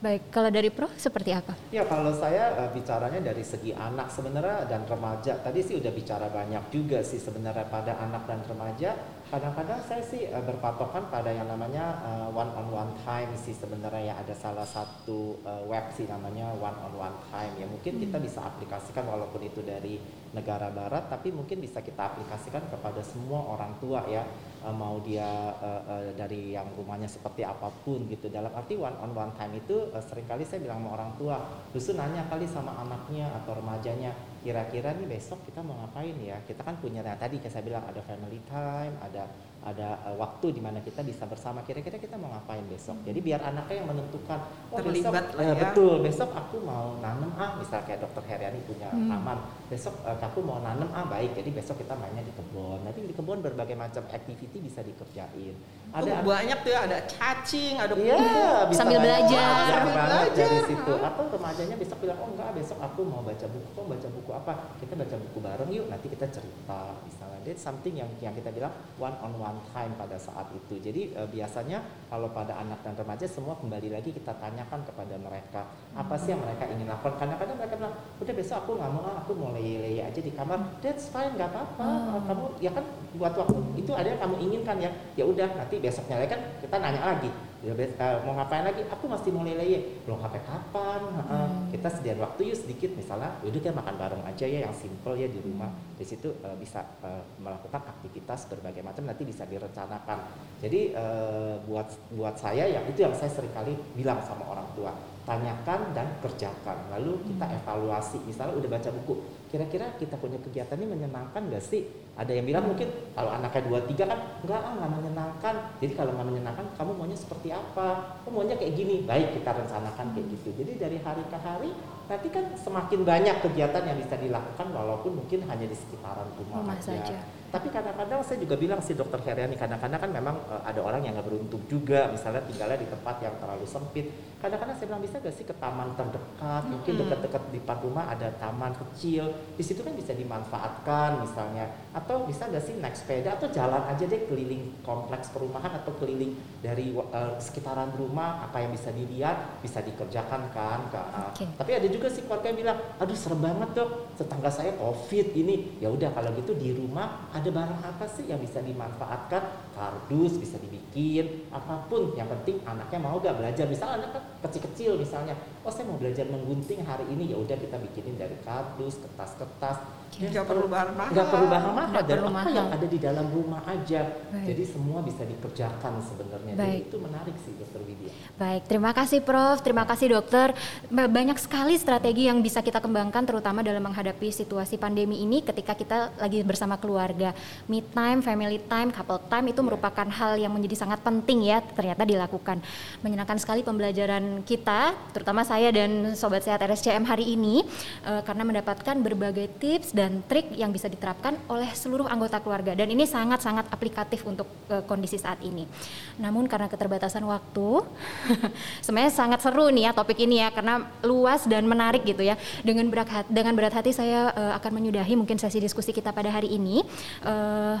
Baik, kalau dari Prof seperti apa? Ya kalau saya eh, bicaranya dari segi anak sebenarnya dan remaja tadi sih udah bicara banyak juga sih sebenarnya pada anak dan remaja kadang-kadang saya sih eh, berpatokan pada yang namanya one on one time sih sebenarnya ya. Ada salah satu eh, web sih namanya one on one time. Ya mungkin kita bisa aplikasikan walaupun itu dari negara barat tapi mungkin bisa kita aplikasikan kepada semua orang tua ya. Eh, mau dia eh, eh, dari yang rumahnya seperti apa pun gitu. Dalam arti one on one time itu eh, sering kali saya bilang sama orang tua justru nanya kali sama anaknya atau remajanya kira-kira nih besok kita mau ngapain ya? Kita kan punya nah, tadi kayak saya bilang ada family time ada ada eh, waktu di mana kita bisa bersama kira-kira kita mau ngapain besok jadi biar anaknya yang menentukan oh Terlibat besok lah eh, ya. betul besok aku mau nanam ah misal kayak dokter Heriani punya Hmm. taman besok eh, aku mau nanam ah baik jadi besok kita mainnya di kebun nanti di kebun berbagai macam activity bisa dikerjain Oh, ada banyak tuh ya ada cacing ada Iya, bisa Sambil belajar. Sambil belajar. dari situ. Atau remajanya besok bilang, oh enggak, besok aku mau baca buku, kok baca buku apa? Kita baca buku bareng yuk, nanti kita cerita. Misalnya, that's something yang yang kita bilang one on one time pada saat itu. Jadi eh, biasanya kalau pada anak dan remaja semua kembali lagi kita tanyakan kepada mereka apa sih yang mereka ingin lakukan. Kadang-kadang mereka bilang, udah besok aku nggak mau, aku mau leye-leye aja di kamar. That's fine, nggak apa-apa. Oh. Kamu ya kan buat waktu itu ada yang kamu inginkan ya. Ya udah, nanti besoknya lagi kan kita nanya lagi. Ya eh, mau ngapain lagi? Aku masih mau lele belum sampai kapan. Hmm. kita sediain waktu yuk sedikit. Misalnya yaudah kita makan bareng aja ya yang simple ya di rumah. Di situ eh, bisa eh, melakukan aktivitas berbagai macam nanti bisa direncanakan. Jadi eh, buat buat saya yang itu yang saya sering kali bilang sama orang tua. Tanyakan dan kerjakan. Lalu kita evaluasi. Misalnya udah baca buku kira-kira kita punya kegiatan ini menyenangkan gak sih? Ada yang bilang mungkin kalau anaknya dua tiga kan enggak ah nggak menyenangkan. Jadi kalau nggak menyenangkan kamu maunya seperti apa? Kamu maunya kayak gini. Baik kita rencanakan kayak gitu. Jadi dari hari ke hari nanti kan semakin banyak kegiatan yang bisa dilakukan walaupun mungkin hanya di sekitaran rumah, Rumah aja. saja. Tapi kadang-kadang saya juga bilang si dokter Heriani kadang-kadang kan memang eh, ada orang yang nggak beruntung juga, misalnya tinggalnya di tempat yang terlalu sempit. Kadang-kadang saya bilang bisa gak sih ke taman terdekat, mungkin Mm-mm. dekat-dekat di depan rumah ada taman kecil, di situ kan bisa dimanfaatkan misalnya, atau bisa gak sih naik sepeda atau jalan aja deh keliling kompleks perumahan atau keliling dari eh, sekitaran rumah apa yang bisa dilihat bisa dikerjakan kan. Kak. Oke. Tapi ada juga sih keluarga yang bilang, aduh serem banget dok, tetangga saya covid ini. Ya udah kalau gitu di rumah ada barang apa sih yang bisa dimanfaatkan? Kardus bisa dibikin, apa pun. Yang penting anaknya mau gak belajar. Misalnya anak kan kecil-kecil misalnya, oh saya mau belajar menggunting hari ini, ya udah kita bikinin dari kardus, kertas-kertas. Nggak perlu bahan mahal Nggak perlu bahan mahal dan apa mahal. yang ada di dalam rumah aja. Baik. Jadi semua bisa dikerjakan sebenarnya. Jadi itu menarik sih Dokter Widya. Baik, terima kasih Prof, terima kasih Dokter. Ba- Banyak sekali strategi yang bisa kita kembangkan terutama dalam menghadapi situasi pandemi ini ketika kita lagi bersama keluarga. Me time, family time, couple time itu merupakan hal yang menjadi sangat penting ya ternyata dilakukan. Menyenangkan sekali pembelajaran kita, terutama saya dan Sobat Sehat RSCM hari ini eh, karena mendapatkan berbagai tips dan trik yang bisa diterapkan oleh seluruh anggota keluarga dan ini sangat-sangat aplikatif untuk eh, kondisi saat ini. Namun karena keterbatasan waktu, sebenarnya sangat seru nih ya topik ini ya karena luas dan menarik gitu ya. Dengan berat hati, dengan berat hati saya eh, akan menyudahi mungkin sesi diskusi kita pada hari ini. Eh,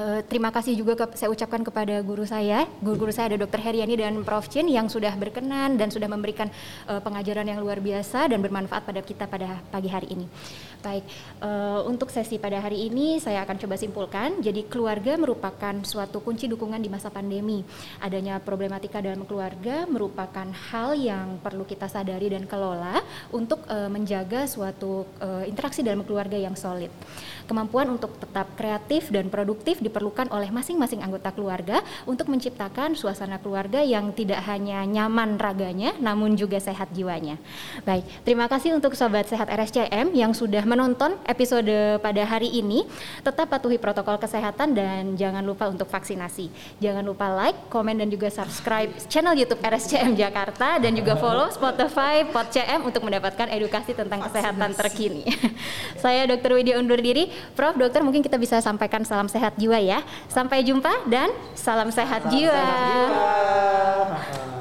Eh, terima kasih juga ke, saya ucapkan kepada guru saya, guru-guru saya ada Dr. Heriani dan Prof. Chin yang sudah berkenan dan sudah memberikan eh, pengajaran yang luar biasa dan bermanfaat pada kita pada pagi hari ini. Baik, eh, untuk sesi pada hari ini saya akan coba simpulkan. Jadi keluarga merupakan suatu kunci dukungan di masa pandemi. Adanya problematika dalam keluarga merupakan hal yang perlu kita sadari dan kelola untuk eh, menjaga suatu eh, interaksi dalam keluarga yang solid. Kemampuan untuk tetap kreatif dan produktif diperlukan oleh masing-masing anggota keluarga untuk menciptakan suasana keluarga yang tidak hanya nyaman raganya namun juga sehat jiwanya. Baik, terima kasih untuk sobat sehat RSCM yang sudah menonton episode pada hari ini. Tetap patuhi protokol kesehatan dan jangan lupa untuk vaksinasi. Jangan lupa like, komen dan juga subscribe channel YouTube RSCM Jakarta dan juga follow Spotify PodCM untuk mendapatkan edukasi tentang kesehatan terkini. Saya Dr. Widya undur diri. Prof Dokter mungkin kita bisa sampaikan salam sehat jiwa ya. Sampai jumpa dan salam sehat salam jiwa. Sehat jiwa.